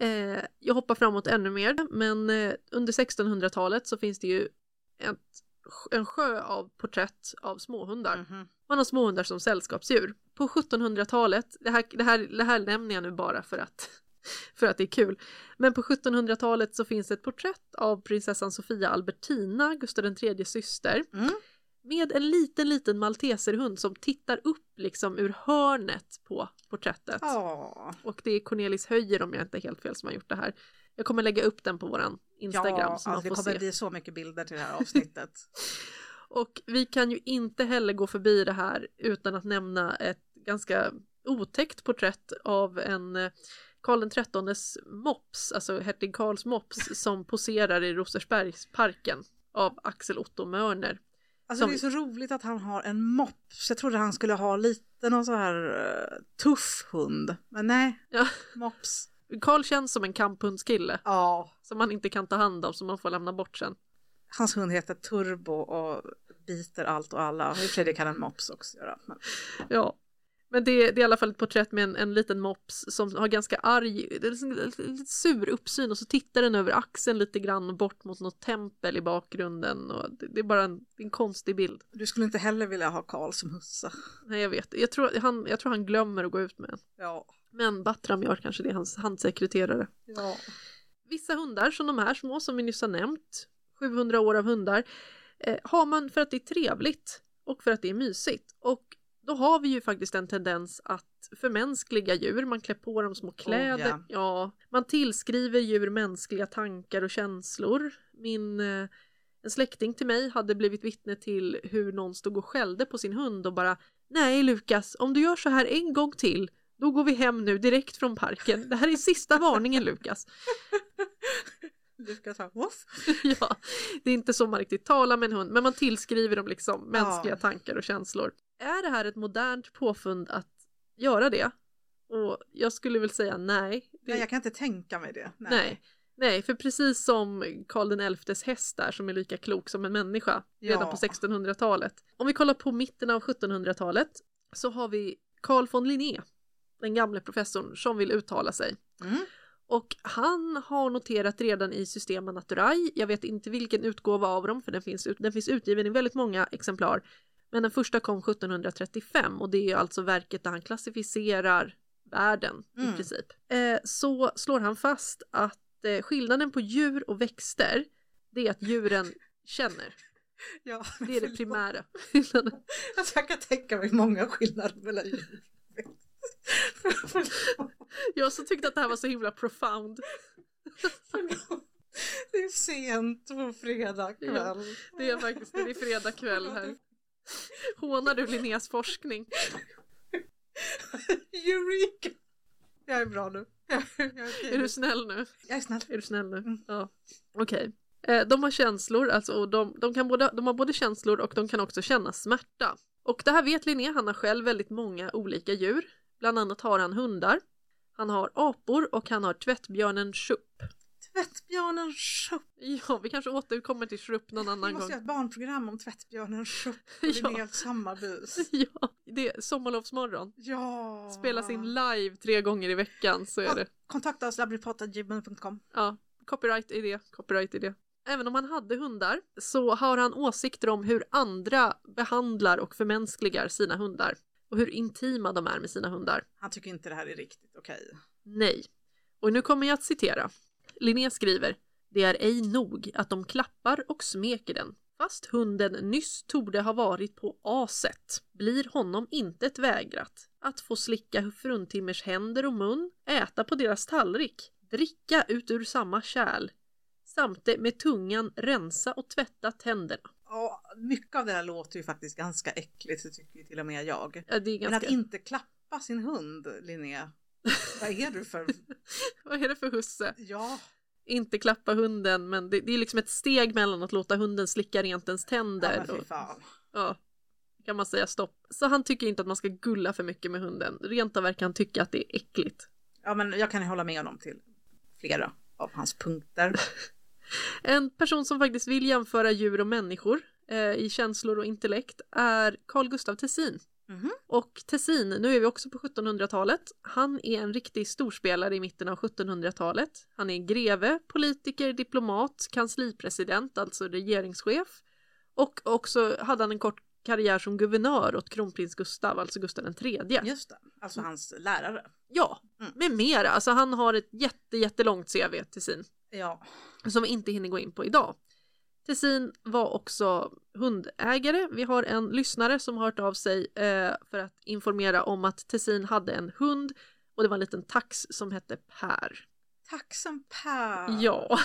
Eh, jag hoppar framåt ännu mer, men eh, under 1600-talet så finns det ju ett, en sjö av porträtt av småhundar. Mhm. Man har småhundar som sällskapsdjur. På 1700-talet, det här, det, här, det här nämner jag nu bara för att, *laughs* för att det är kul, men på 1700-talet så finns ett porträtt av prinsessan Sofia Albertina, Gustav IIIs syster, Mm. Med en liten, liten malteserhund som tittar upp liksom ur hörnet på porträttet. Ja. Och det är Cornelis Höjer om jag inte är helt fel som har gjort det här. Jag kommer lägga upp den på våran Instagram Ja, så alltså, det kommer se. bli så mycket bilder till det här avsnittet. *laughs* Och vi kan ju inte heller gå förbi det här utan att nämna ett ganska otäckt porträtt av en eh, Karl XIIIs mops, alltså hertig Karls mops, *laughs* som poserar i Rosersbergsparken av Axel Otto Mörner. Alltså Som- det är så roligt att han har en mops. Jag trodde han skulle ha lite någon så här eh, tuff hund. Men nej, Ja. mops. Karl känns som en kamphundskille Ja. som man inte kan ta hand om som man får lämna bort sen. Hans hund heter Turbo och biter allt och alla. I och för sig det kan en mops också göra. Men... Ja. Men det, det är i alla fall ett porträtt med en, en liten mops som har ganska arg, liksom lite sur uppsyn och så tittar den över axeln lite grann bort mot något tempel i bakgrunden och det, det är bara en, en konstig bild. Du skulle inte heller vilja ha Karl som hussa. Nej jag vet, jag tror han, jag tror han glömmer att gå ut med en. Ja. Men Battram gör kanske det, hans handsekreterare. ja. Vissa hundar som de här små som vi nyss har nämnt, 700 år av hundar, eh, har man för att det är trevligt och för att det är mysigt. Och då har vi ju faktiskt en tendens att förmänskliga djur, man klär på dem små kläder, ja. ja. man tillskriver djur mänskliga tankar och känslor. Min eh, en släkting till mig hade blivit vittne till hur någon stod och skällde på sin hund och bara Nej Lukas, om du gör så här en gång till då går vi hem nu direkt från parken. Det här är sista *laughs* varningen Lukas. Lukas sa woof. *laughs* ja, det är inte så man riktigt talar med en hund, men man tillskriver dem liksom mänskliga Ja. tankar och känslor. Är det här ett modernt påfund att göra det? Och jag skulle väl säga nej. Det, Nej, jag kan inte tänka mig det. nej. nej. för precis som Karl XIs häst där som är lika klok som en människa redan Ja. på 1600-talet. Om vi kollar på mitten av 1700-talet så har vi Carl von Linné, den gamle professorn som vill uttala sig. Mm. Och han har noterat redan i Systema Naturae, jag vet inte vilken utgåva av dem för den finns, ut, den finns utgiven i väldigt många exemplar, men den första kom 1735 och det är alltså verket där han klassificerar världen i Mm. princip. Eh, så slår han fast att eh, skillnaden på djur och växter det är att djuren känner. *laughs* Ja, Det är det primära. *laughs* Alltså, jag kan tänka mig många skillnader mellan djur. *laughs* Jag så tyckte att det här var så himla profound. Det är sent på fredag kväll. Det är faktiskt det är fredag kväll här. *laughs* Hånar du Linnés forskning? *laughs* Eureka! Jag är bra nu. Jag, *laughs* jag, är Är du snäll nu? jag är snäll. Är du snäll nu? Mm. Ja. Okej. Eh, de har känslor, alltså och de, de, kan både, de har både känslor och de kan också känna smärta. Och det här vet Linné, han har själv väldigt många olika djur. Bland annat har han hundar. Han har apor och han har tvättbjörnen Chup. Tvättbjörnen Chupp. Ja, vi kanske återkommer till Chup någon Vi annan måste gång. göra ett barnprogram om tvättbjörnen Chupp och *laughs* Ja. Linnés Hammarbys. *laughs* Ja, det är sommarlovsmorgon. Ja. Spelas in live tre gånger i veckan så är det. Kontakta oss labbrypodd.gmail.com. Ja, copyright i det, copyright i det. Även om han hade hundar så har han åsikter om hur andra behandlar och förmänskligar sina hundar. och hur intima de är med sina hundar. Han tycker inte det här är riktigt okej. Nej. Och nu kommer jag att citera. Linné skriver Det är ej nog att de klappar och smeker den. Fast hunden nyss torde ha varit på aset blir honom intet vägrat att få slicka fruntimmers händer och mun, äta på deras tallrik, dricka ut ur samma kärl, samt med tungan rensa och tvätta tänderna. Ja, mycket av det här låter ju faktiskt ganska äckligt, det tycker ju till och med jag. Ja, är Men ganska... att inte klappa sin hund, Linnea. *laughs* Vad är du för... *laughs* Vad är det för husse? Ja, Inte klappa hunden, men det, det är liksom ett steg mellan att låta hunden slicka rent ens ja tänder fy och fan. Ja, kan man säga stopp. Så han tycker inte att man ska gulla för mycket med hunden. Rent av verkar han tycka att det är äckligt. Ja, men jag kan hålla med honom till flera av hans punkter. *laughs* En person som faktiskt vill jämföra djur och människor eh, i känslor och intellekt är Carl Gustav Tessin. Mhm. Och Tessin, nu är vi också på 1700-talet, han är en riktig storspelare i mitten av 1700-talet. Han är greve, politiker, diplomat, kanslipresident, alltså regeringschef. Och också hade han en kort karriär som guvernör åt kronprins Gustav, alltså Gustav III. Just det, alltså hans lärare. Ja, Mm. med mera. Alltså han har ett jätte, jättelångt CV Tessin Ja, som vi inte hinner gå in på idag. Tessin var också hundägare. Vi har en lyssnare som har hört av sig eh, för att informera om att Tessin hade en hund och det var en liten tax som hette Per. tacksam Per. Ja,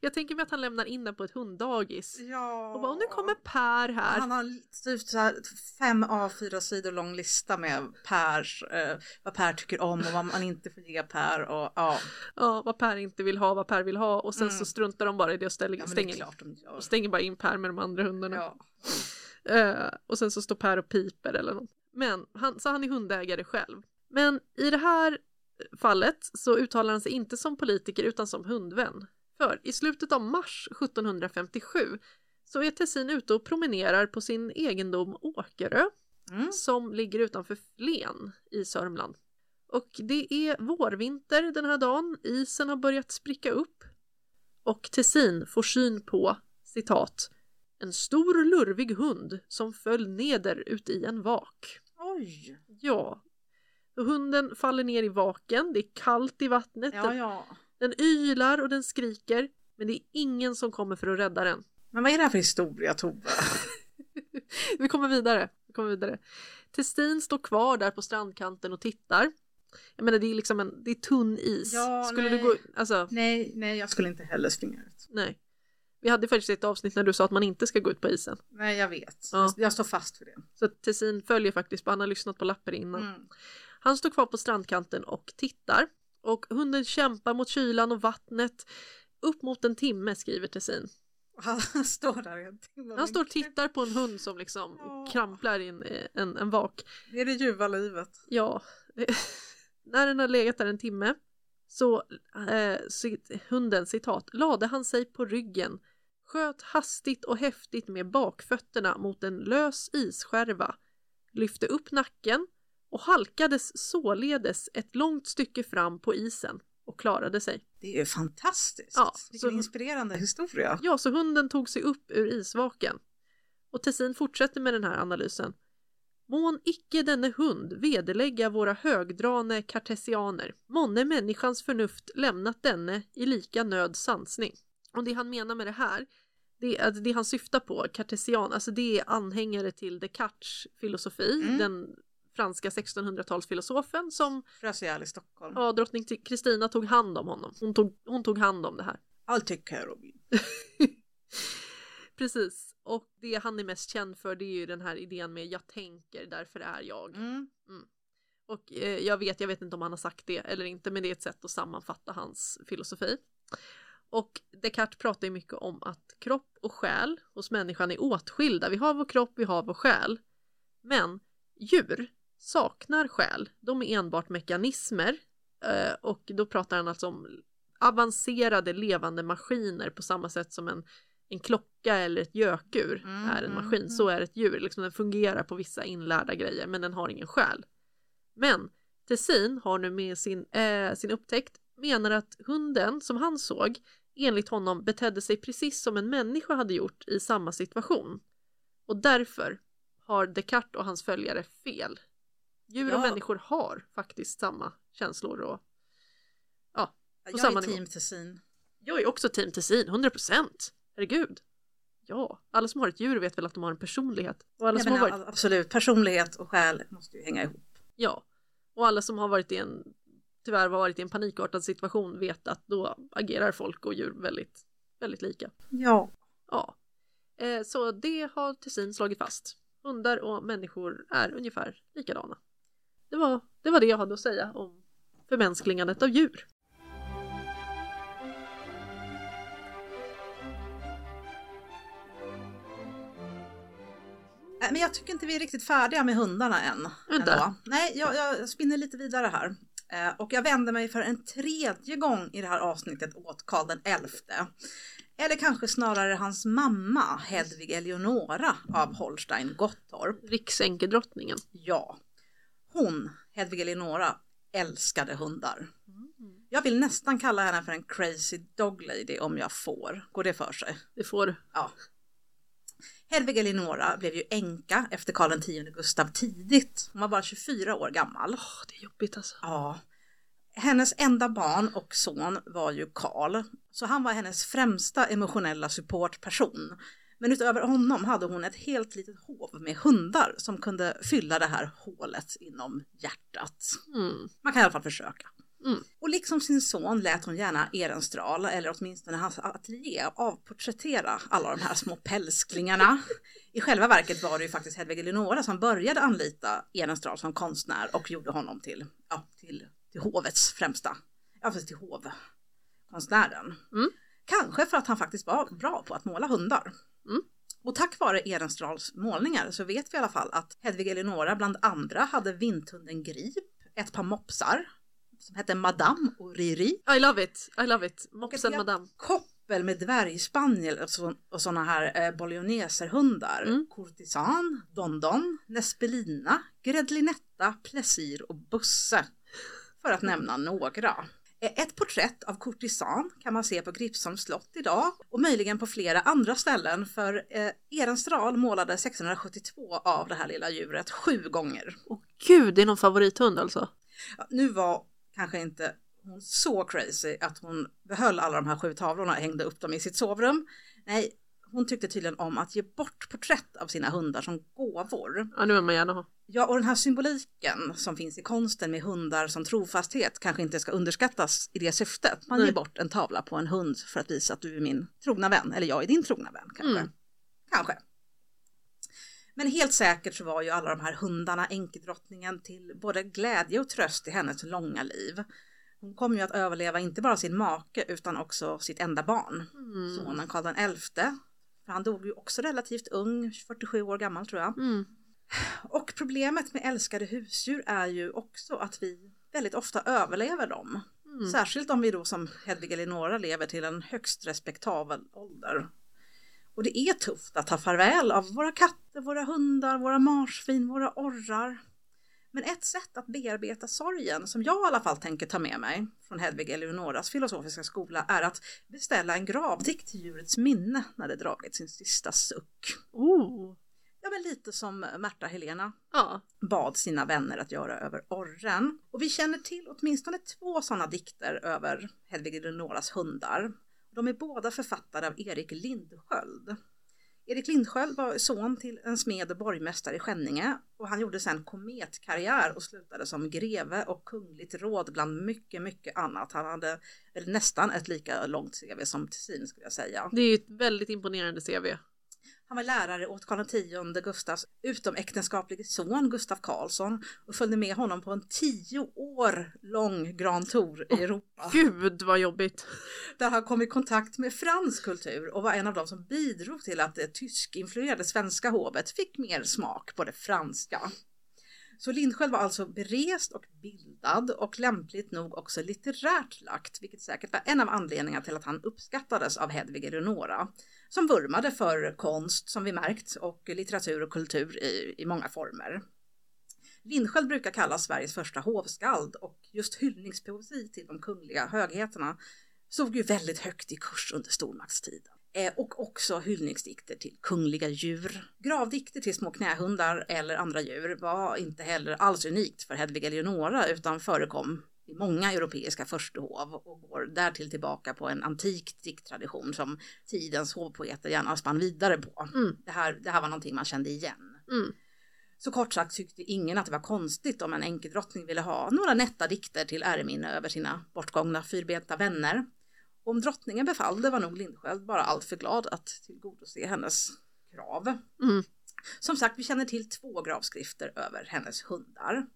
jag tänker mig att han lämnar in den på ett hunddagis. Ja. Och bara, "Och nu kommer Per här. Han har typ så här fem A4 sidor lång lista med Pers, eh, vad Per tycker om och vad man inte får ge Per och ja, Ja, vad Per inte vill ha, vad Per vill ha och sen Mm. så struntar de bara i det och ställer, ja det stänger, klart de gör. och stänger bara in Per med de andra hundarna. Ja. Eh, och sen så står Per och piper eller något. Men han, så han är hundägare själv. Men i det här fallet så uttalar han sig inte som politiker utan som hundvän. För i slutet av mars 1757 så är Tessin ute och promenerar på sin egendom Åkerö Mm. som ligger utanför Flen i Sörmland. Och det är vårvinter den här dagen, isen har börjat spricka upp och Tessin får syn på, citat, en stor lurvig hund som föll neder ut i en vak. Oj, Ja, hunden faller ner i vaken, det är kallt i vattnet, ja ja. Den ylar och den skriker, men det är ingen som kommer för att rädda den. Men vad är det här för historia Tove? *laughs* Vi kommer vidare. Vi kommer vidare. Testin står kvar där på strandkanten och tittar. Jag menar det är liksom en, det är tunn is. Ja, Skulle nej. du gå, alltså nej, nej jag skulle inte heller springa ut. nej. Vi hade faktiskt ett avsnitt när du sa att man inte ska gå ut på isen. Nej jag vet, Ja. jag står fast för det. Så Tessin följer faktiskt han har lyssnat på lappar innan. Mm. Han står kvar på strandkanten och tittar. Och hunden kämpar mot kylan och vattnet. Upp mot en timme skriver Tessin. Han står där en timme. Han står och tittar på en hund som liksom Ja. kramplar i en, en, vak. Det är det ljuva livet. Ja, *laughs* när den har legat där en timme så, eh, hunden citat, lade han sig på ryggen, sköt hastigt och häftigt med bakfötterna mot en lös isskärva, lyfte upp nacken och halkades således ett långt stycke fram på isen och klarade sig. Det är fantastiskt. Ja, Vilken så- inspirerande historia. Ja, så hunden tog sig upp ur isvaken. Och Tessin fortsätter med den här analysen. Mån icke denne hund vederlägga våra högdrane kartesianer, månne människans förnuft lämnat denne i lika nöd sansning. Och det han menar med det här, det, det han syftar på, kartesian, alltså det är anhängare till Descartes filosofi, Mm. den franska 1600-talsfilosofen som ihjäl i Stockholm. ja, drottning Kristina tog hand om honom. Hon tog, hon tog hand om det här. *laughs* I'll take care of you. Precis, och det han är mest känd för det är ju den här idén med jag tänker, därför är jag. Mm. Och eh, jag vet, jag vet inte om han har sagt det eller inte, men det är ett sätt att sammanfatta hans filosofi. Och Descartes pratar ju mycket om att kropp och själ hos människan är åtskilda. Vi har vår kropp, vi har vår själ. Men djur saknar själ. De är enbart mekanismer. Eh, och då pratar han alltså om avancerade levande maskiner på samma sätt som en, en klocka eller ett gökur Mm, är en mm, maskin. mm. Så är ett djur. Liksom den fungerar på vissa inlärda grejer men den har ingen själ. Men Tessin har nu med sin, eh, sin upptäckt menar att hunden som han såg enligt honom betedde sig precis som en människa hade gjort i samma situation. Och därför har Descartes och hans följare fel. Djur och Ja. människor har faktiskt samma känslor och Jag samma är nivå. team Tessin. jag är också team Tessin, 100%! Herregud! Ja, alla som har ett djur vet väl att de har en personlighet. Och alla Jag som har menar, varit, Absolut, personlighet och själ måste ju hänga ihop. ja, och alla som har varit i en, tyvärr varit i en panikartad situation vet att då agerar folk och djur väldigt, väldigt lika. Ja. Ja, eh, så det har Tessin slagit fast. Hundar och människor är ungefär likadana. Det var, det var det jag hade att säga om förmänskligandet av djur. Men jag tycker inte vi är riktigt färdiga med hundarna än. Vänta. Nej, jag, jag spinner lite vidare här. Eh, och jag vänder mig för en tredje gång i det här avsnittet åt Karl den elfte. Eller kanske snarare hans mamma Hedvig Eleonora av Holstein-Gottorp. Riksänkedrottningen. Ja, hon, Hedvig Eleonora, älskade hundar. Jag vill nästan kalla henne för en crazy dog lady om jag får. Går det för sig? Det får Ja. Hedvig Eleonora blev ju änka efter Karl X Gustav tidigt. Hon var bara 24 år gammal. Åh, det är jobbigt alltså. Ja. Hennes enda barn och son var ju Karl, så han var hennes främsta emotionella supportperson. Men utöver honom hade hon ett helt litet hov med hundar som kunde fylla det här hålet inom hjärtat. Mm. Man kan i alla fall försöka. Mm. Och liksom sin son lät hon gärna Ehrenstrahl, eller åtminstone hans ateljé, avporträttera alla de här små pälsklingarna. I själva verket var det ju faktiskt Hedvig Eleonora som började anlita Ehrenstrahl som konstnär och gjorde honom till, ja, till, till hovets främsta, ja till hovkonstnären. Mm. Kanske för att han faktiskt var bra på att måla hundar. Mm. Och tack vare Ehrenstrahls målningar så vet vi i alla fall att Hedvig Eleonora bland andra hade vinthunden Grip, ett par mopsar som hette Madame och Riri, I love it, I love it. Mopsen madame. koppel med dvärgspaniel och, så, och sådana här eh, bologneserhundar. Mm. Dondon, Nespelina, Gredlinetta, Plessir och Busse. För att nämna några. Eh, Ett porträtt av Courtisan kan man se på Gripsholms slott idag och möjligen på flera andra ställen för eh, Ehrenstrahl målade 1672 av det här lilla djuret sju gånger. Åh gud, det är någon favorithund alltså. Ja, nu var kanske inte hon så crazy att hon behöll alla de här sju tavlorna och hängde upp dem i sitt sovrum. Nej, hon tyckte tydligen om att ge bort porträtt av sina hundar som gåvor. Ja, nu vill man gärna ha. Ja, och den här symboliken som finns i konsten med hundar som trofasthet kanske inte ska underskattas i det syftet. Man Nej. ger bort en tavla på en hund för att visa att du är min trogna vän, eller jag är din trogna vän kanske. Mm. Kanske. Men helt säkert så var ju alla de här hundarna änkedrottningen till både glädje och tröst i hennes långa liv. Hon kom ju att överleva inte bara sin make utan också sitt enda barn, Mm. sonen Karl elfte. För han dog ju också relativt ung, 47 år gammal tror jag. Mm. Och problemet med älskade husdjur är ju också att vi väldigt ofta överlever dem. Mm. Särskilt om vi då som Hedvig Eleonora lever till en högst respektabel ålder. Och det är tufft att ta farväl av våra katter, våra hundar, våra marsvin, våra orrar. Men ett sätt att bearbeta sorgen, som jag i alla fall tänker ta med mig från Hedvig Eleonoras filosofiska skola, är att beställa en gravdikt till djurets minne när det dragit sin sista suck. Oh. Ja, men lite som Märta Helena Ja. bad sina vänner att göra över orren. Och vi känner till åtminstone två sådana dikter över Hedvig Eleonoras hundar. De är båda författade av Erik Lindsköld. Erik Lindsköld var son till en smed och borgmästare i Skänninge och han gjorde sedan kometkarriär och slutade som greve och kungligt råd bland mycket, mycket annat. Han hade nästan ett lika långt CV som Tessin skulle jag säga. Det är ju ett väldigt imponerande CV. Han var lärare åt Karl X Gustavs utomäktenskaplige son Gustav Karlsson och följde med honom på en tio år lång Grand Tour i Europa. Gud vad jobbigt. Där han kom i kontakt med fransk kultur och var en av dem som bidrog till att det tyskinfluerade svenska hovet fick mer smak på det franska. Så Lindsköld var alltså berest och bildad och lämpligt nog också litterärt lagt, vilket säkert var en av anledningarna till att han uppskattades av Hedvig Eleonora, som vurmade för konst som vi märkt och litteratur och kultur i, i många former. Lindsköld brukar kallas Sveriges första hovskald och just hyllningspoesi till de kungliga högheterna stod ju väldigt högt i kurs under stormaktstiden. Eh, och också hyllningsdikter till kungliga djur. Gravdikter till små knähundar eller andra djur var inte heller alls unikt för Hedvig Eleonora utan förekom i många europeiska förstehov och går därtill tillbaka på en antik dikttradition som tidens hovpoeter gärna spann vidare på. Mm. Det, här, det här var någonting man kände igen. Mm. Så kort sagt tyckte ingen att det var konstigt om en enkedrottning ville ha några nätta dikter till äreminne över sina bortgångna fyrbenta vänner. Och om drottningen befallde var nog Lindsköld bara alltför glad att tillgodose hennes krav. Mm. Som sagt, vi känner till två gravskrifter över hennes hundar.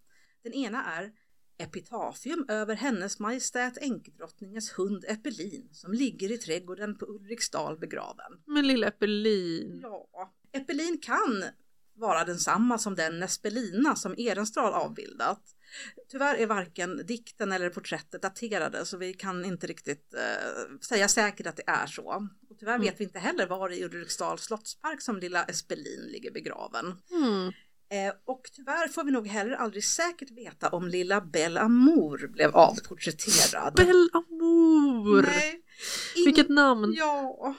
Den ena är epitafium över hennes majestät enkedrottningens hund Epelin som ligger i trädgården på Ulriksdal begraven. Men lilla Epelin. Ja, Epelin kan vara densamma som den Nespelina som Ehrenstad avbildat. Tyvärr är varken dikten eller porträttet daterade så vi kan inte riktigt eh, säga säkert att det är så. Och tyvärr Mm. vet vi inte heller var i Ulriksdals slottspark som lilla Espelin ligger begraven. Mm. Eh, och tyvärr får vi nog heller aldrig säkert veta om lilla Belle Amour blev avporträtterad. Belle Amour! Nej, in- Vilket namn! Ja,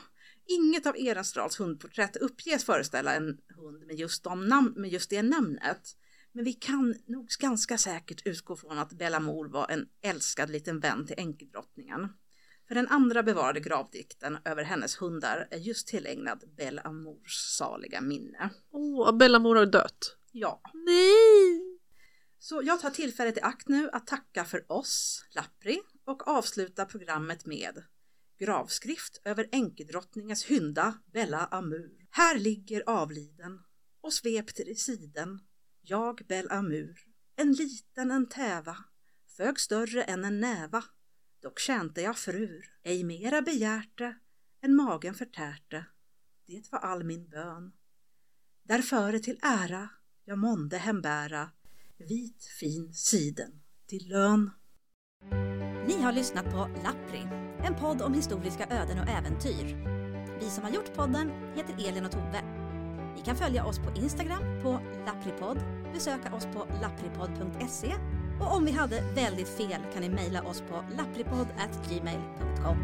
inget av Ehrenstrahls hundporträtt uppges föreställa en hund med just, nam- med just det namnet. Men vi kan nog ganska säkert utgå från att Belle Amour var en älskad liten vän till enkedrottningen. För den andra bevarade gravdikten över hennes hundar är just tillägnad Belle Amours saliga minne. Åh, Belle Amour har dött. Ja, Nej! så jag tar tillfället i akt nu att tacka för oss, Lappri, och avsluta programmet med gravskrift över enkedrottningens hynda Bella Amur. Här ligger avliden och svept i siden, jag Bell Amur, en liten en täva, fög större än en näva, dock tjänte jag frur, ej mera begärte än magen förtärte, det var all min bön. Därföre till ära jag månde hembära vit fin siden till lön. Ni har lyssnat på Lappri, en podd om historiska öden och äventyr. Vi som har gjort podden heter Elin och Tove. Ni kan följa oss på Instagram på lappripodd, besöka oss på lappripodd.se och om vi hade väldigt fel kan ni mejla oss på lappripodd@gmail.com.